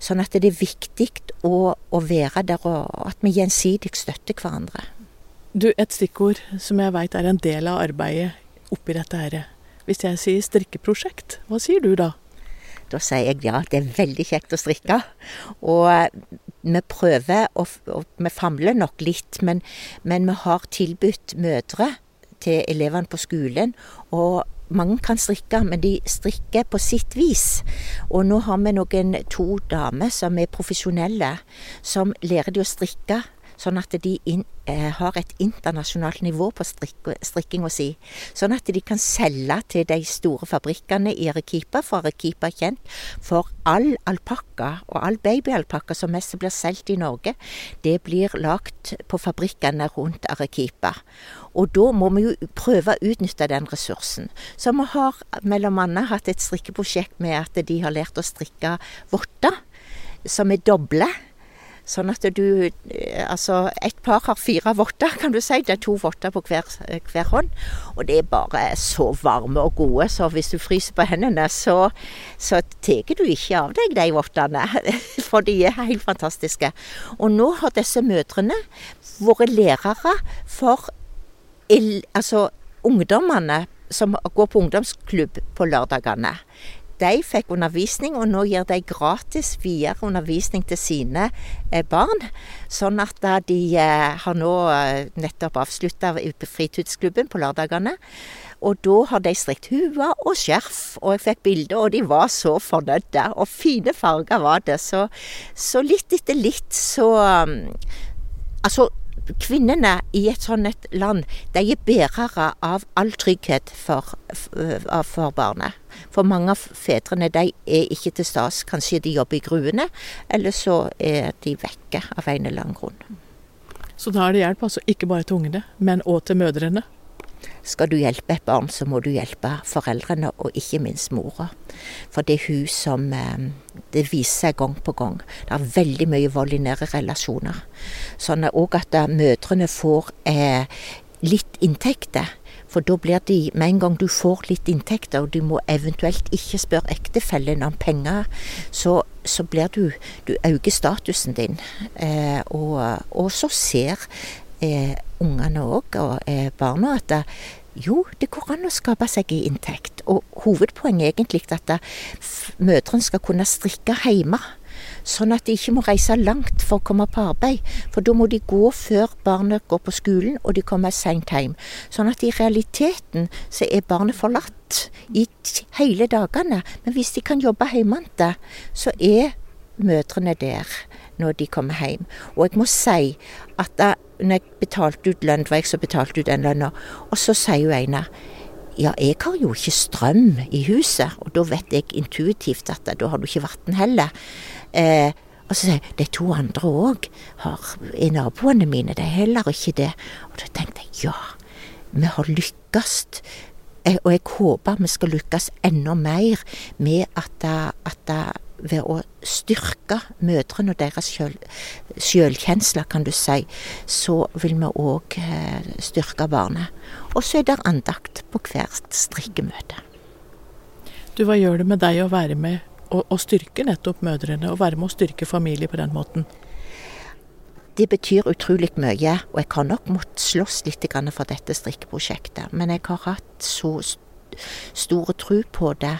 Sånn at det er viktig å, å være der, og at vi gjensidig støtter hverandre. Du, Et stikkord som jeg veit er en del av arbeidet oppi dette her. Hvis jeg sier strikkeprosjekt, hva sier du da? Da sier jeg ja, det er veldig kjekt å strikke. Og vi prøver, og, og vi famler nok litt, men, men vi har tilbudt mødre til elevene på skolen. og mange kan strikke, men de strikker på sitt vis. Og nå har vi noen to damer som er profesjonelle, som lærer de å strikke sånn at de in, eh, har et internasjonalt nivå på strik strikkinga si. Sånn at de kan selge til de store fabrikkene i Arequipa, for Arequipa er kjent for all alpakka og all babyalpakka som mest blir solgt i Norge, det blir lagt på fabrikkene rundt Arequipa. Og da må vi jo prøve å utnytte den ressursen. Så vi har annet hatt et strikkeprosjekt med at de har lært å strikke votter, som er doble. Sånn at du eh, Altså, et par har fire votter, kan du si. Det er to votter på hver, hver, hånd. Og det er bare så varme og gode, så hvis du fryser på hendene, så, så tar du ikke av deg de vottene. For de er helt fantastiske. Og nå har disse mødrene vært lærere for altså ungdommene som går på ungdomsklubb på lørdagene de fikk undervisning, og nå gir de gratis videre undervisning til sine eh, barn. Sånn at de eh, har nå eh, nettopp avslutta fritidsklubben på lørdagene. Og da har de strikt hue og skjerf, og jeg fikk bilder, og de var så fornøyde. Og fine farger var det. Så, så litt etter litt så Altså, kvinnene i et sånt land, de er bærere av all trygghet for, for, barnet. For mange av fedrene de er ikke til stas. Kanskje de jobber i gruene, eller så er de vekke av en eller annen grunn. Så da er det hjelp altså ikke bare til ungene, men òg til mødrene? Skal du hjelpe et barn, så må du hjelpe foreldrene, og ikke minst mora. For det er hun som eh, Det viser seg gang på gang. Det er veldig mye vold i nære relasjoner. Sånn òg at mødrene får eh, litt inntekter. For da blir de, med en gang du får litt inntekter, og du må eventuelt ikke spørre ektefellen om penger, så, så blir du Du øker statusen din. Eh, og, og, så ser eh, ungene òg, og eh, barna, at det, jo, det går an å skape seg i inntekt. Og hovedpoenget er egentlig at mødrene skal kunne strikke hjemme. Sånn at de ikke må reise langt for å komme på arbeid. For da må de gå før barnet går på skolen, og de kommer seint hjem. Sånn at i realiteten så er barnet forlatt i hele dagene. Men hvis de kan jobbe hjemmefra, så er mødrene der når de kommer hjem. Og jeg må si at når jeg betalte ut lønn, var jeg som betalte ut den lønna, og så sier jo ene ja, jeg har jo ikke strøm i huset, og da vet jeg intuitivt at da har du ikke vann heller. Eh, og så sier jeg de to andre òg er naboene mine, det har heller ikke det. Og da tenkte jeg ja, vi har lykkes. Eh, og jeg håper vi skal lykkes enda mer med at, at ved å styrke mødrene og deres sjølkjensle, kan du si, så vil vi òg eh, styrke barnet. Og så er det andakt på hvert strikkemøte. Du, hva gjør det med deg å være med og, styrke nettopp mødrene, og være med å styrke familie på den måten? Det betyr utrolig mye, og jeg har nok måttet slåss litt for dette strikkeprosjektet. Men jeg har hatt så stor tro på det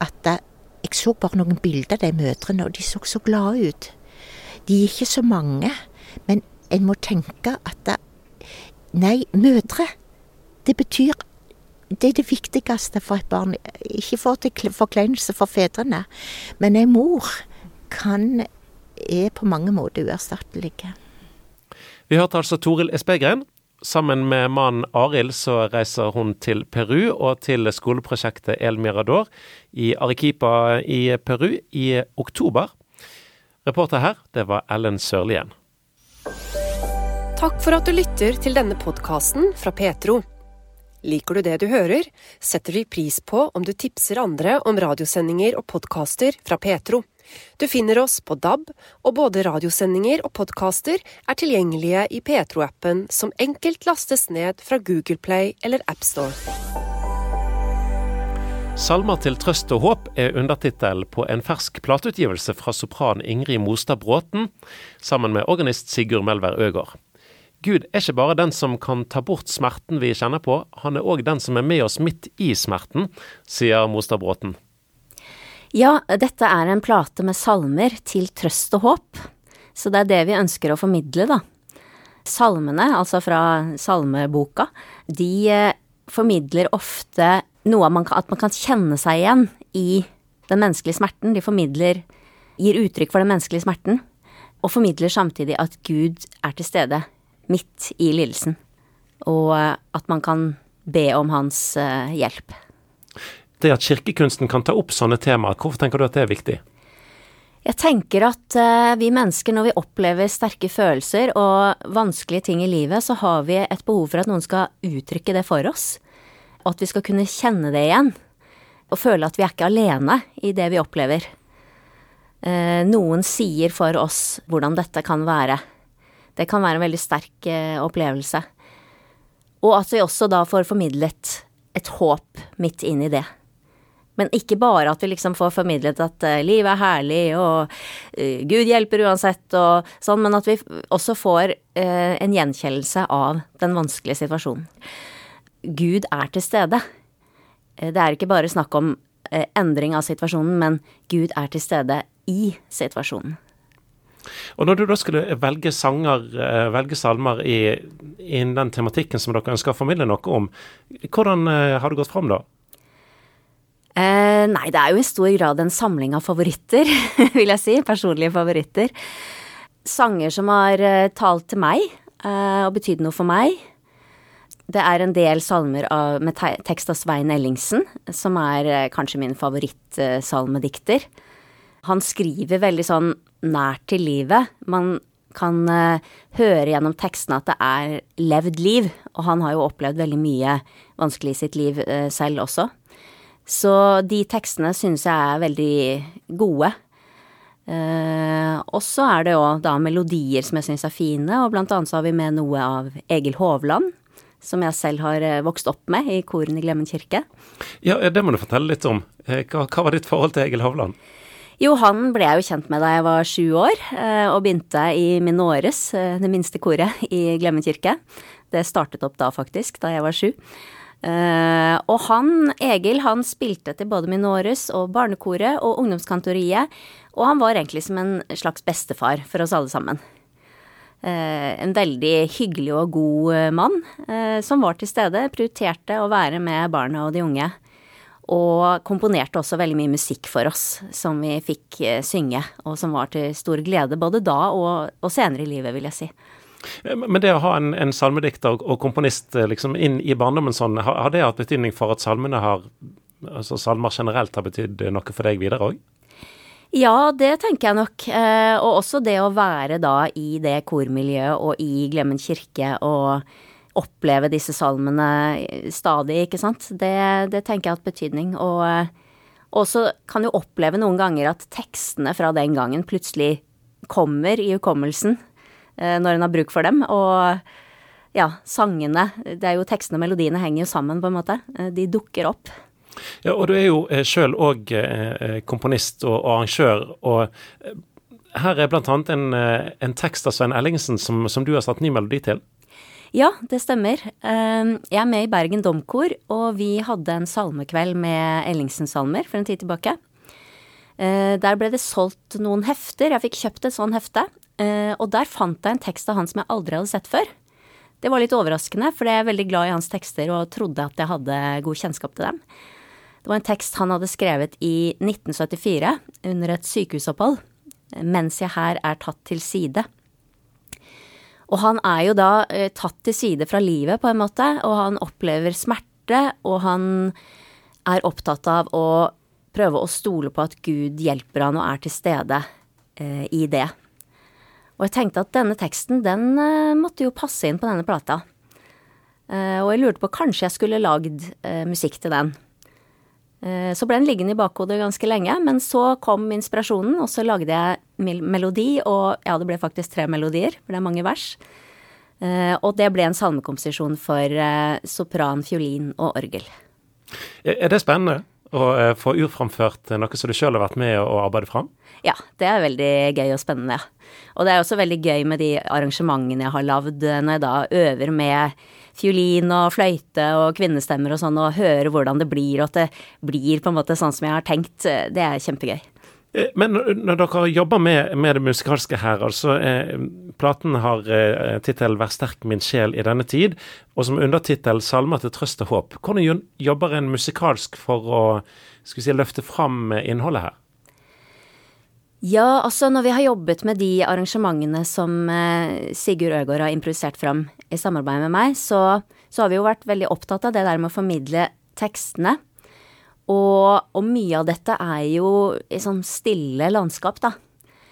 at det jeg så bare noen bilder av de mødrene, og de så så glade ut. De er ikke så mange, men en må tenke at det, Nei, mødre, det betyr Det er det viktigste for et barn. Ikke for til forkleinelse for fedrene, men en mor kan er på mange måter uerstattelig. Vi hørte altså Toril Espegren, Sammen med mannen Arild så reiser hun til Peru og til skoleprosjektet El Mirador i Arequipa i Peru i oktober. Reporter her, det var Ellen Sørlien. Takk for at du lytter til denne podkasten fra Petro. Liker du det du hører, setter vi pris på om du tipser andre om radiosendinger og podkaster fra Petro. Du finner oss på DAB, og både radiosendinger og podkaster er tilgjengelige i Petro-appen, som enkelt lastes ned fra Google Play eller AppStore. Salmer til trøst og håp er undertittel på en fersk plateutgivelse fra sopran Ingrid Mostad Bråten, sammen med organist Sigurd Melvær Øgård. Gud er ikke bare den som kan ta bort smerten vi kjenner på, han er òg den som er med oss midt i smerten, sier Mostad Bråten. Ja, dette er en plate med salmer til trøst og håp, så det er det vi ønsker å formidle, da. Salmene, altså fra salmeboka, de eh, formidler ofte noe man at man kan kjenne seg igjen i den menneskelige smerten. De formidler, gir uttrykk for den menneskelige smerten, og formidler samtidig at Gud er til stede midt i lidelsen, og at man kan be om hans eh, hjelp det at kirkekunsten kan ta opp sånne temaer, hvorfor tenker du at det er viktig? Jeg tenker at uh, vi mennesker, når vi opplever sterke følelser og vanskelige ting i livet, så har vi et behov for at noen skal uttrykke det for oss. Og at vi skal kunne kjenne det igjen. Og føle at vi er ikke alene i det vi opplever. Uh, noen sier for oss hvordan dette kan være. Det kan være en veldig sterk uh, opplevelse. Og at vi også da får formidlet et håp midt inn i det. Men ikke bare at vi liksom får formidlet at uh, livet er herlig og uh, Gud hjelper uansett og sånn, men at vi også får uh, en gjenkjennelse av den vanskelige situasjonen. Gud er til stede. det er ikke bare snakk om endring av situasjonen, men Gud er til stede i situasjonen. Og Når du da skulle velge sanger, velge salmer innen den tematikken som dere ønsker å formidle noe om, hvordan har du gått fram da? Eh, nei, det er jo i stor grad en samling av favoritter, vil jeg si. Personlige favoritter. Sanger som har eh, talt til meg eh, og betydd noe for meg. Det er en del salmer av, med tekst av Svein Ellingsen, som er eh, kanskje min favorittsalmedikter. Han skriver veldig sånn nært til livet. Man kan uh, høre gjennom tekstene at det er levd liv, og han har jo opplevd veldig mye vanskelig i sitt liv selv også. Så de tekstene syns jeg er veldig gode. Eh, og så er det jo da melodier som jeg syns er fine, og blant annet så har vi med noe av Egil Hovland. Som jeg selv har eh, vokst opp med i koren i Glemmen kirke. Ja, det må du fortelle litt om. Eh, hva, hva var ditt forhold til Egil Hovland? Jo, han ble jeg jo kjent med da jeg var sju år, eh, og begynte i Minores, det minste koret i Glemmen kirke. Det startet opp da, faktisk, da jeg var sju. Uh, og han, Egil, han spilte til både Minores og Barnekoret og Ungdomskantoriet, og han var egentlig som en slags bestefar for oss alle sammen. Uh, en veldig hyggelig og god uh, mann som var til stede, prioriterte å være med barna og de unge. Og komponerte også veldig mye musikk for oss, som vi fikk synge, og som var til stor glede både da og, og senere i livet, vil jeg si. Eh, men det å ha en, en salmedikter og komponist eh, liksom inn i barndommen sånn, har, har, det hatt betydning for at salmene har altså salmer generelt har betydd noe for deg videre òg? Ja, det tenker jeg nok. Eh, og også det å være da i det kormiljøet og i Glemmen kirke og oppleve disse salmene stadig, ikke sant. Det, det tenker jeg har hatt betydning. Og også kan jo oppleve noen ganger at tekstene fra den gangen plutselig kommer i hukommelsen. Eh, når en har bruk for dem. Og ja, sangene Det er jo tekstene og melodiene henger jo sammen, på en måte. Eh, de dukker opp. Ja, og du er jo eh, sjøl òg komponist og arrangør. og her er bl.a. En, en tekst av Svein Ellingsen som, som, du har satt ny melodi til. Ja, det stemmer. Jeg er med i Bergen Domkor, og vi hadde en salmekveld med Ellingsen-salmer for en tid tilbake. Der ble det solgt noen hefter. Jeg fikk kjøpt et sånt hefte. Uh, og der fant jeg en tekst av han som jeg aldri hadde sett før. Det var litt overraskende, for jeg er veldig glad i hans tekster og trodde at jeg hadde god kjennskap til dem. Det var en tekst han hadde skrevet i 1974 under et sykehusopphold, mens jeg her er tatt til side. Og han er jo da uh, tatt til side fra livet, på en måte, og han opplever smerte, og han er opptatt av å prøve å stole på at Gud hjelper han og er til stede uh, i det. Og jeg tenkte at denne teksten, den uh, måtte jo passe inn på denne plata. Uh, og jeg lurte på kanskje jeg skulle lagd uh, musikk til den. så ble den liggende i bakhodet ganske lenge, men så kom inspirasjonen, og så lagde jeg melodi, og ja, det ble faktisk tre melodier, for det er mange vers. og det ble en salmekomposisjon for sopran, fiolin og orgel. Er det spennende å få urframført noe som du sjøl har vært med å arbeide fram? Ja, det er veldig gøy og spennende. Og det er også veldig gøy med de arrangementene jeg har lagd, eh, når jeg da øver med fiolin og fløyte og kvinnestemmer og sånn, og hører hvordan det blir, og at det blir på en måte sånn som jeg har tenkt. Eh, det er kjempegøy. Eh, men når dere jobber med, med det musikalske her, altså eh, Platen har eh, tittel 'Vær sterk min sjel i denne tid', og som undertittel 'Salmer til trøst og håp'. Hvordan jobber en musikalsk for å skal vi si, løfte fram innholdet her? Ja, altså når vi har jobbet med de arrangementene som eh, Sigurd Øgård har improvisert fram i samarbeid med meg, så, så, har vi jo vært veldig opptatt av det der med å formidle tekstene. Og, og mye av dette er jo i sånn stille landskap, da.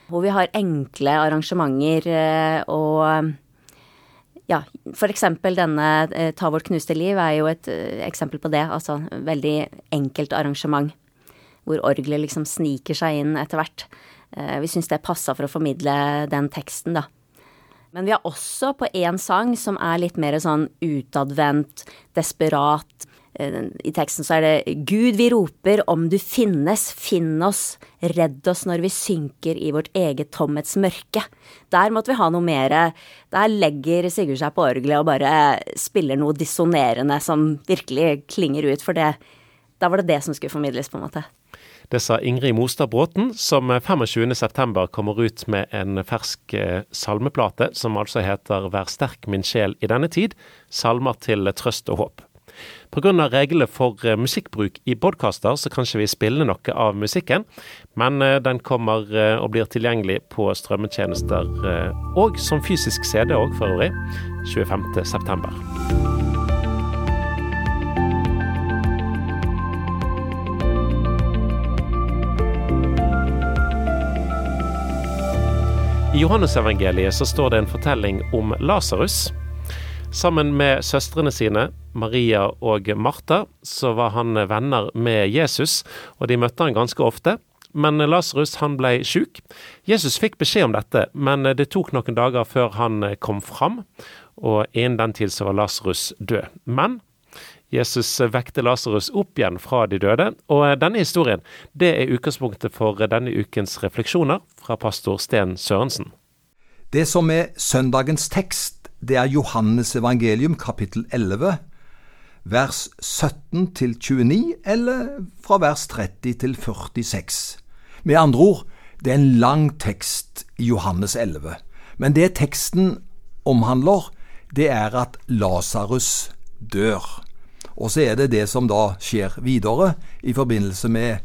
Hvor vi har enkle arrangementer eh, og ja, eksempel denne eh, Ta vårt knuste liv er jo et eksempel på det. Altså veldig enkelt arrangement. Hvor orgelet liksom sniker seg inn etter hvert. Eh, vi syns det passa for å formidle den teksten, da. Men vi har også på én sang som er litt mer sånn utadvendt, desperat. Eh, I teksten så er det Gud, vi roper, om du finnes, finn oss, redd oss når vi synker i vårt eget tomhetsmørke. Der måtte vi ha noe mer Der legger Sigurd seg på orgelet og bare spiller noe dissonerende som virkelig klinger ut, for det Da var det det som skulle formidles, på en måte. Det sa Ingrid Mostad Bråten, som 25.9 kommer ut med en fersk eh, salmeplate, som altså heter Vær sterk min sjel i denne tid, salmer til trøst og håp. Pga. reglene for eh, musikkbruk i podkaster, så kan ikke vi spille noe av musikken, men eh, den kommer og blir tilgjengelig på strømmetjenester, og som fysisk CD òg, for øvrig, 25.9. I Johannesevangeliet så står det en fortelling om Lasarus. Sammen med søstrene sine, Maria og Martha, så var han venner med Jesus, og de møtte han ganske ofte. Men Lasarus han ble sjuk. Jesus fikk beskjed om dette, men det tok noen dager før han kom fram, og innen den tid så var Lasarus død. Men Jesus vekte Lasarus opp igjen fra de døde, og denne historien det er utgangspunktet for denne ukens refleksjoner fra pastor Sten Sørensen. Det som er søndagens tekst, det er Johannes evangelium kapittel 11, vers 17 til 29, eller fra vers 30 til 46. Med andre ord, det er en lang tekst i Johannes 11. Men det teksten omhandler, det er at Lasarus dør. Og så er det det som da skjer videre i forbindelse med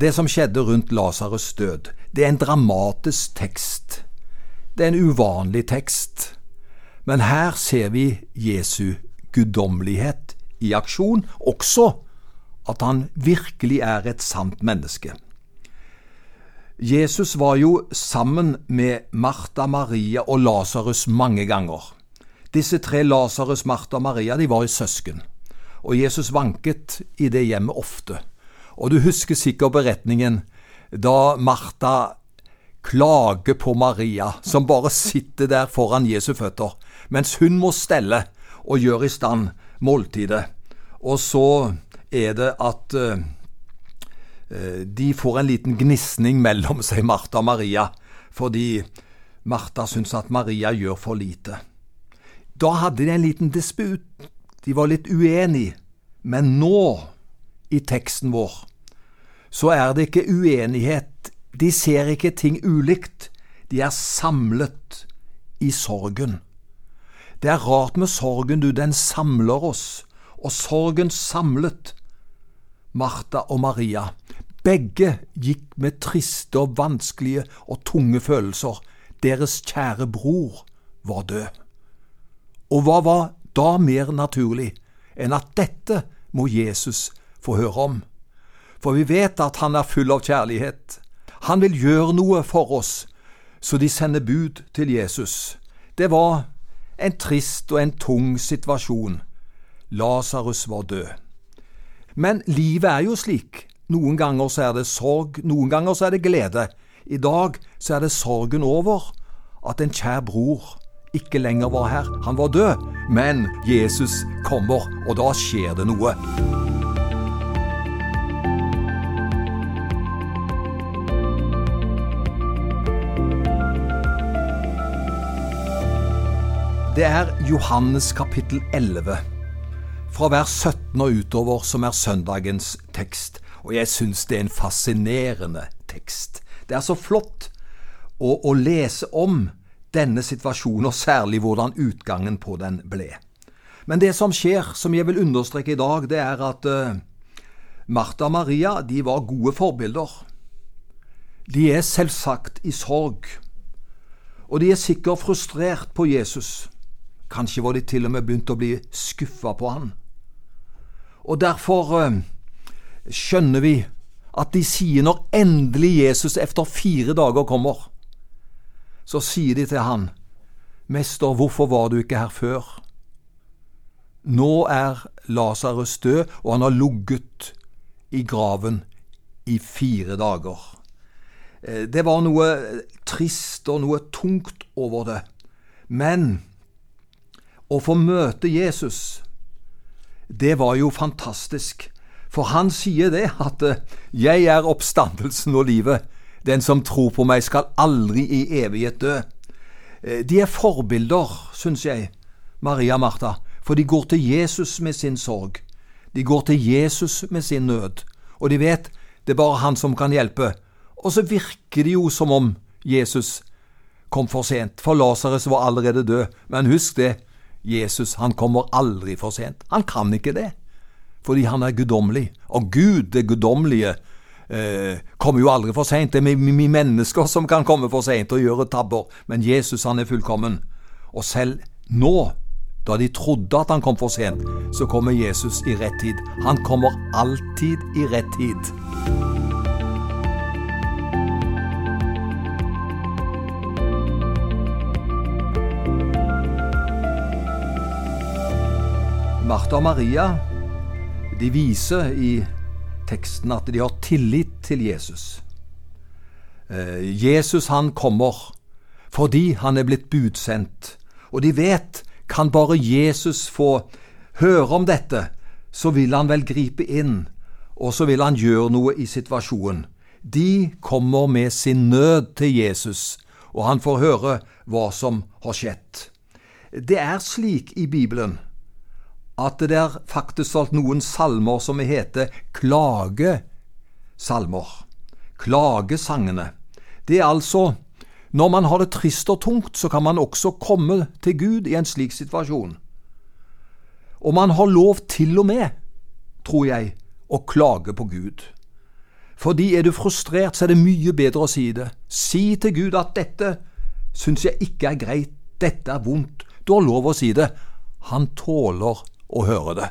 det som skjedde rundt Lasarus' død. Det er en dramatisk tekst. Det er en uvanlig tekst. Men her ser vi Jesu guddommelighet i aksjon, også at han virkelig er et sant menneske. Jesus var jo sammen med Martha, Maria og Lasarus mange ganger. Disse tre, Lasarus, Martha og Maria, de var jo søsken. Og Jesus vanket i det hjemmet ofte. Og du husker sikkert beretningen da Martha klager på Maria, som bare sitter der foran Jesu føtter, mens hun må stelle og gjøre i stand måltidet. Og så er det at uh, de får en liten gnisning mellom seg, Martha og Maria, fordi Martha syns at Maria gjør for lite. Da hadde de en liten disput. De var litt uenige. Men nå, i teksten vår, så er det ikke uenighet. De ser ikke ting ulikt. De er samlet i sorgen. Det er rart med sorgen, du, den samler oss. Og sorgen samlet Martha og Maria. Begge gikk med triste og vanskelige og tunge følelser. Deres kjære bror var død. Og hva var da mer naturlig enn at dette må Jesus få høre om? For vi vet at han er full av kjærlighet. Han vil gjøre noe for oss, så de sender bud til Jesus. Det var en trist og en tung situasjon. Lasarus var død. Men livet er jo slik. Noen ganger så er det sorg, noen ganger så er det glede. I dag så er det sorgen over at en kjær bror ikke lenger var her. Han var død. Men Jesus kommer, og da skjer det noe. Det er Johannes kapittel 11, fra vers 17 og utover, som er søndagens tekst. Og jeg syns det er en fascinerende tekst. Det er så flott å, å lese om denne situasjonen, og særlig hvordan utgangen på den ble. Men det som skjer, som jeg vil understreke i dag, det er at uh, Martha og Maria de var gode forbilder. De er selvsagt i sorg, og de er sikkert frustrert på Jesus. Kanskje var de til og med begynt å bli skuffa på han. Og derfor uh, skjønner vi at de sier når endelig Jesus etter fire dager kommer, så sier de til han, Mester, hvorfor var du ikke her før? Nå er Lasarus død, og han har ligget i graven i fire dager. Eh, det var noe trist og noe tungt over det. Men å få møte Jesus, det var jo fantastisk. For han sier det, at eh, 'jeg er oppstandelsen og livet'. Den som tror på meg, skal aldri i evighet dø. Eh, de er forbilder, syns jeg, Maria og Martha, for de går til Jesus med sin sorg. De går til Jesus med sin nød, og de vet det er bare han som kan hjelpe. Og så virker det jo som om Jesus kom for sent, for Lasarus var allerede død. Men husk det, Jesus han kommer aldri for sent. Han kan ikke det, fordi han er guddommelig. Og Gud, det guddommelige, eh, kommer jo aldri for seint. Det er vi mennesker som kan komme for seint og gjøre tabber, men Jesus han er fullkommen. Og selv nå, da de trodde at han kom for sent, så kommer Jesus i rett tid. Han kommer alltid i rett tid. Martha og Maria de viser i teksten at de har tillit til Jesus. Eh, Jesus han kommer fordi han er blitt budsendt, og de vet kan bare Jesus få høre om dette, så vil han vel gripe inn, og så vil han gjøre noe i situasjonen. De kommer med sin nød til Jesus, og han får høre hva som har skjedd. Det er slik i Bibelen at det er faktisk alt noen salmer som heter klagesalmer. Klagesangene. Det er altså når man har det trist og tungt, så kan man også komme til Gud i en slik situasjon. Og man har lov til og med, tror jeg, å klage på Gud. Fordi er du frustrert, så er det mye bedre å si det. Si til Gud at dette syns jeg ikke er greit, dette er vondt. Du har lov å si det. Han tåler å høre det.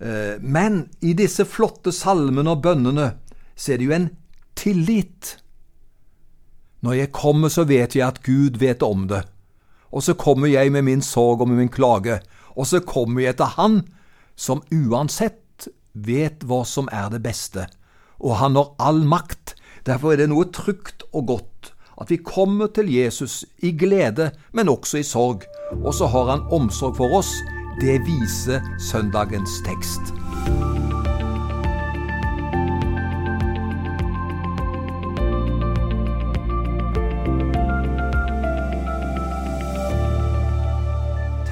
Eh, men i disse flotte salmene og bønnene så er det jo en tillit. Når jeg kommer, så vet jeg at Gud vet om det. Og så kommer jeg med min sorg og med min klage, og så kommer jeg til Han som uansett vet hva som er det beste, og Han har all makt. Derfor er det noe trygt og godt at vi kommer til Jesus i glede, men også i sorg, og så har Han omsorg for oss. Det viser søndagens tekst.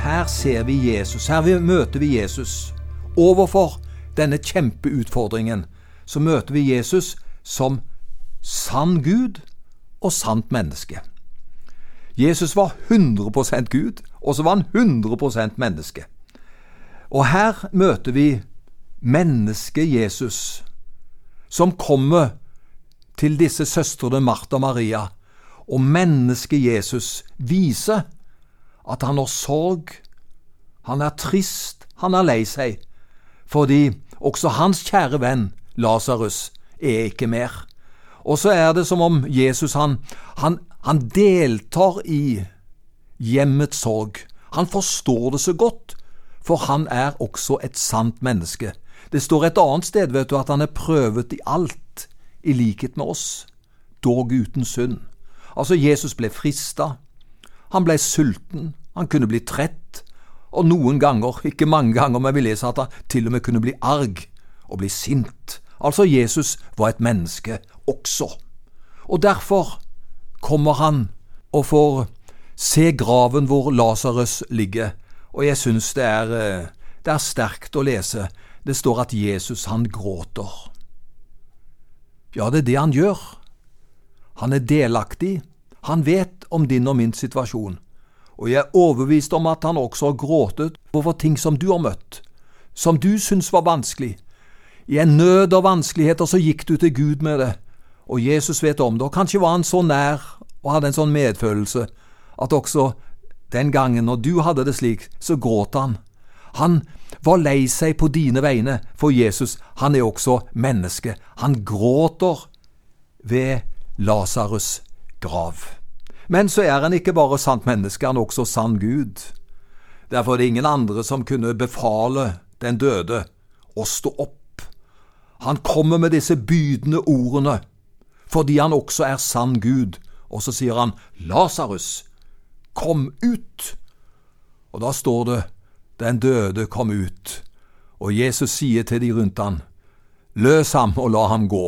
Her ser vi Jesus, her møter vi Jesus. Overfor denne kjempeutfordringen så møter vi Jesus som sann Gud og sant menneske. Jesus var 100% Gud, og så var han 100 menneske. Og her møter vi mennesket Jesus, som kommer til disse søstrene Martha og Maria, og mennesket Jesus viser at han har sorg, han er trist, han er lei seg, fordi også hans kjære venn Lasarus er ikke mer. Og så er det som om Jesus han, han, han deltar i hjemmets sorg. Han forstår det så godt, for han er også et sant menneske. Det står et annet sted vet du, at han er prøvet i alt, i likhet med oss, dog uten synd. Altså, Jesus ble frista, han ble sulten, han kunne bli trett, og noen ganger, ikke mange ganger, men vi leser at han til og med kunne bli arg og bli sint. Altså, Jesus var et menneske også. Og derfor kommer han og får se graven hvor Lasarus ligger, og jeg syns det er, eh, det er sterkt å lese. Det står at Jesus, han gråter. Ja, det er det han gjør. Han er delaktig. Han vet om din og min situasjon og jeg er overbevist om at han også har gråtet over ting som du har møtt, som du synes var vanskelig. I en nød og vanskeligheter så gikk du til Gud med det, og Jesus vet om det, og kanskje var han så nær og hadde en sånn medfølelse at også den gangen når du hadde det slik, så gråt han. Han var lei seg på dine vegne, for Jesus, han er også menneske. Han gråter ved Lasarus' grav. Men så er han ikke bare sant menneske, han er også sann Gud. Derfor er det ingen andre som kunne befale den døde å stå opp. Han kommer med disse bydende ordene fordi han også er sann Gud, og så sier han Lasarus, kom ut! Og da står det den døde kom ut, og Jesus sier til de rundt han, løs ham og la ham gå.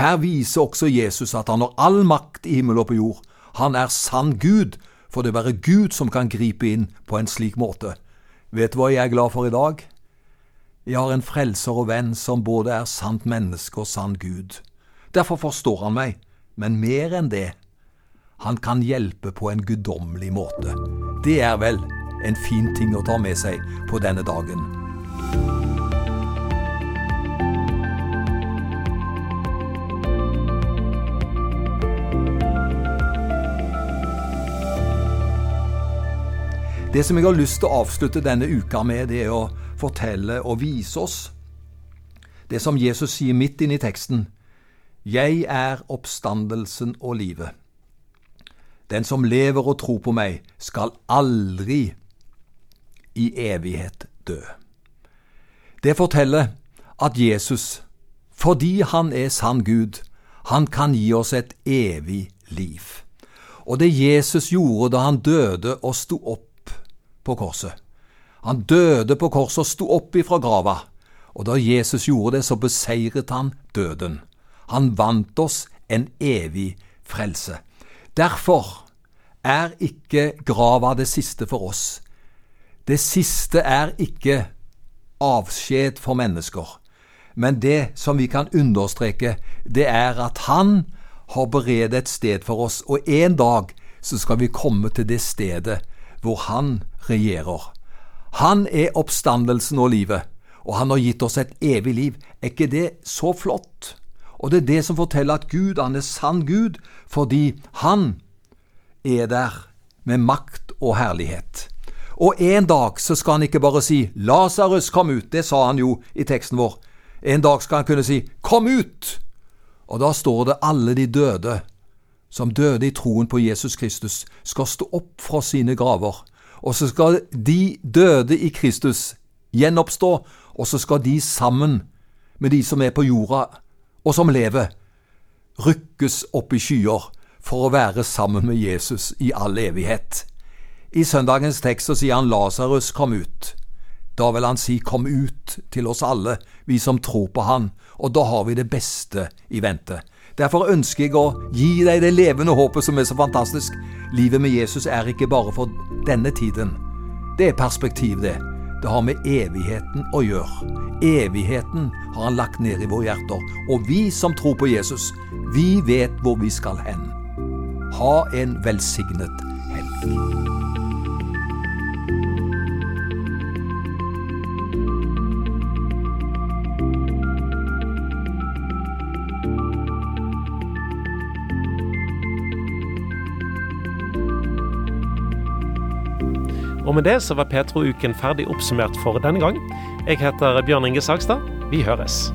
Her viser også Jesus at han har all makt i himmel og på jord, han er sann Gud, for det er bare Gud som kan gripe inn på en slik måte. Vet du hva jeg er glad for i dag? Jeg har en frelser og venn som både er sant menneske og sann Gud. Derfor forstår han meg, men mer enn det, han kan hjelpe på en guddommelig måte. Det er vel en fin ting å ta med seg på denne dagen. Det som jeg har lyst til å avslutte denne uka med, det er å fortelle og vise oss det som Jesus sier midt inne i teksten. Jeg er oppstandelsen og livet. Den som lever og tror på meg, skal aldri i evighet dø. Det forteller at Jesus, fordi han er sann Gud, han kan gi oss et evig liv. Og det Jesus gjorde da han døde og sto opp på korset. Han døde på korset og sto opp ifra grava. Og da Jesus gjorde det, så beseiret han døden. Han vant oss en evig frelse. Derfor er ikke grava det siste for oss. Det siste er ikke avskjed for mennesker. Men det som vi kan understreke, det er at Han har beredt et sted for oss, og en dag så skal vi komme til det stedet hvor Han regjerer. Han er oppstandelsen og livet, og han har gitt oss et evig liv. Er ikke det så flott? Og det er det som forteller at Gud, han er sann Gud, fordi han er der med makt og herlighet. Og en dag så skal han ikke bare si 'Lasarus, kom ut', det sa han jo i teksten vår. En dag skal han kunne si 'Kom ut'! Og da står det alle de døde som døde i troen på Jesus Kristus, skal stå opp fra sine graver. Og så skal de døde i Kristus gjenoppstå, og så skal de sammen med de som er på jorda, og som lever, rykkes opp i skyer for å være sammen med Jesus i all evighet. I søndagens tekst så sier han Lasarus kom ut. Da vil han si kom ut til oss alle, vi som tror på Han, og da har vi det beste i vente. Derfor ønsker jeg å gi deg det levende håpet som er så fantastisk. Livet med Jesus er ikke bare for denne tiden. Det er perspektiv, det. Det har med evigheten å gjøre. Evigheten har han lagt ned i våre hjerter. Og vi som tror på Jesus, vi vet hvor vi skal hen. Ha en velsignet helg. Og med det så var Petro-uken ferdig oppsummert for denne gang. Jeg heter Bjørn Inge Sagstad. Vi høres.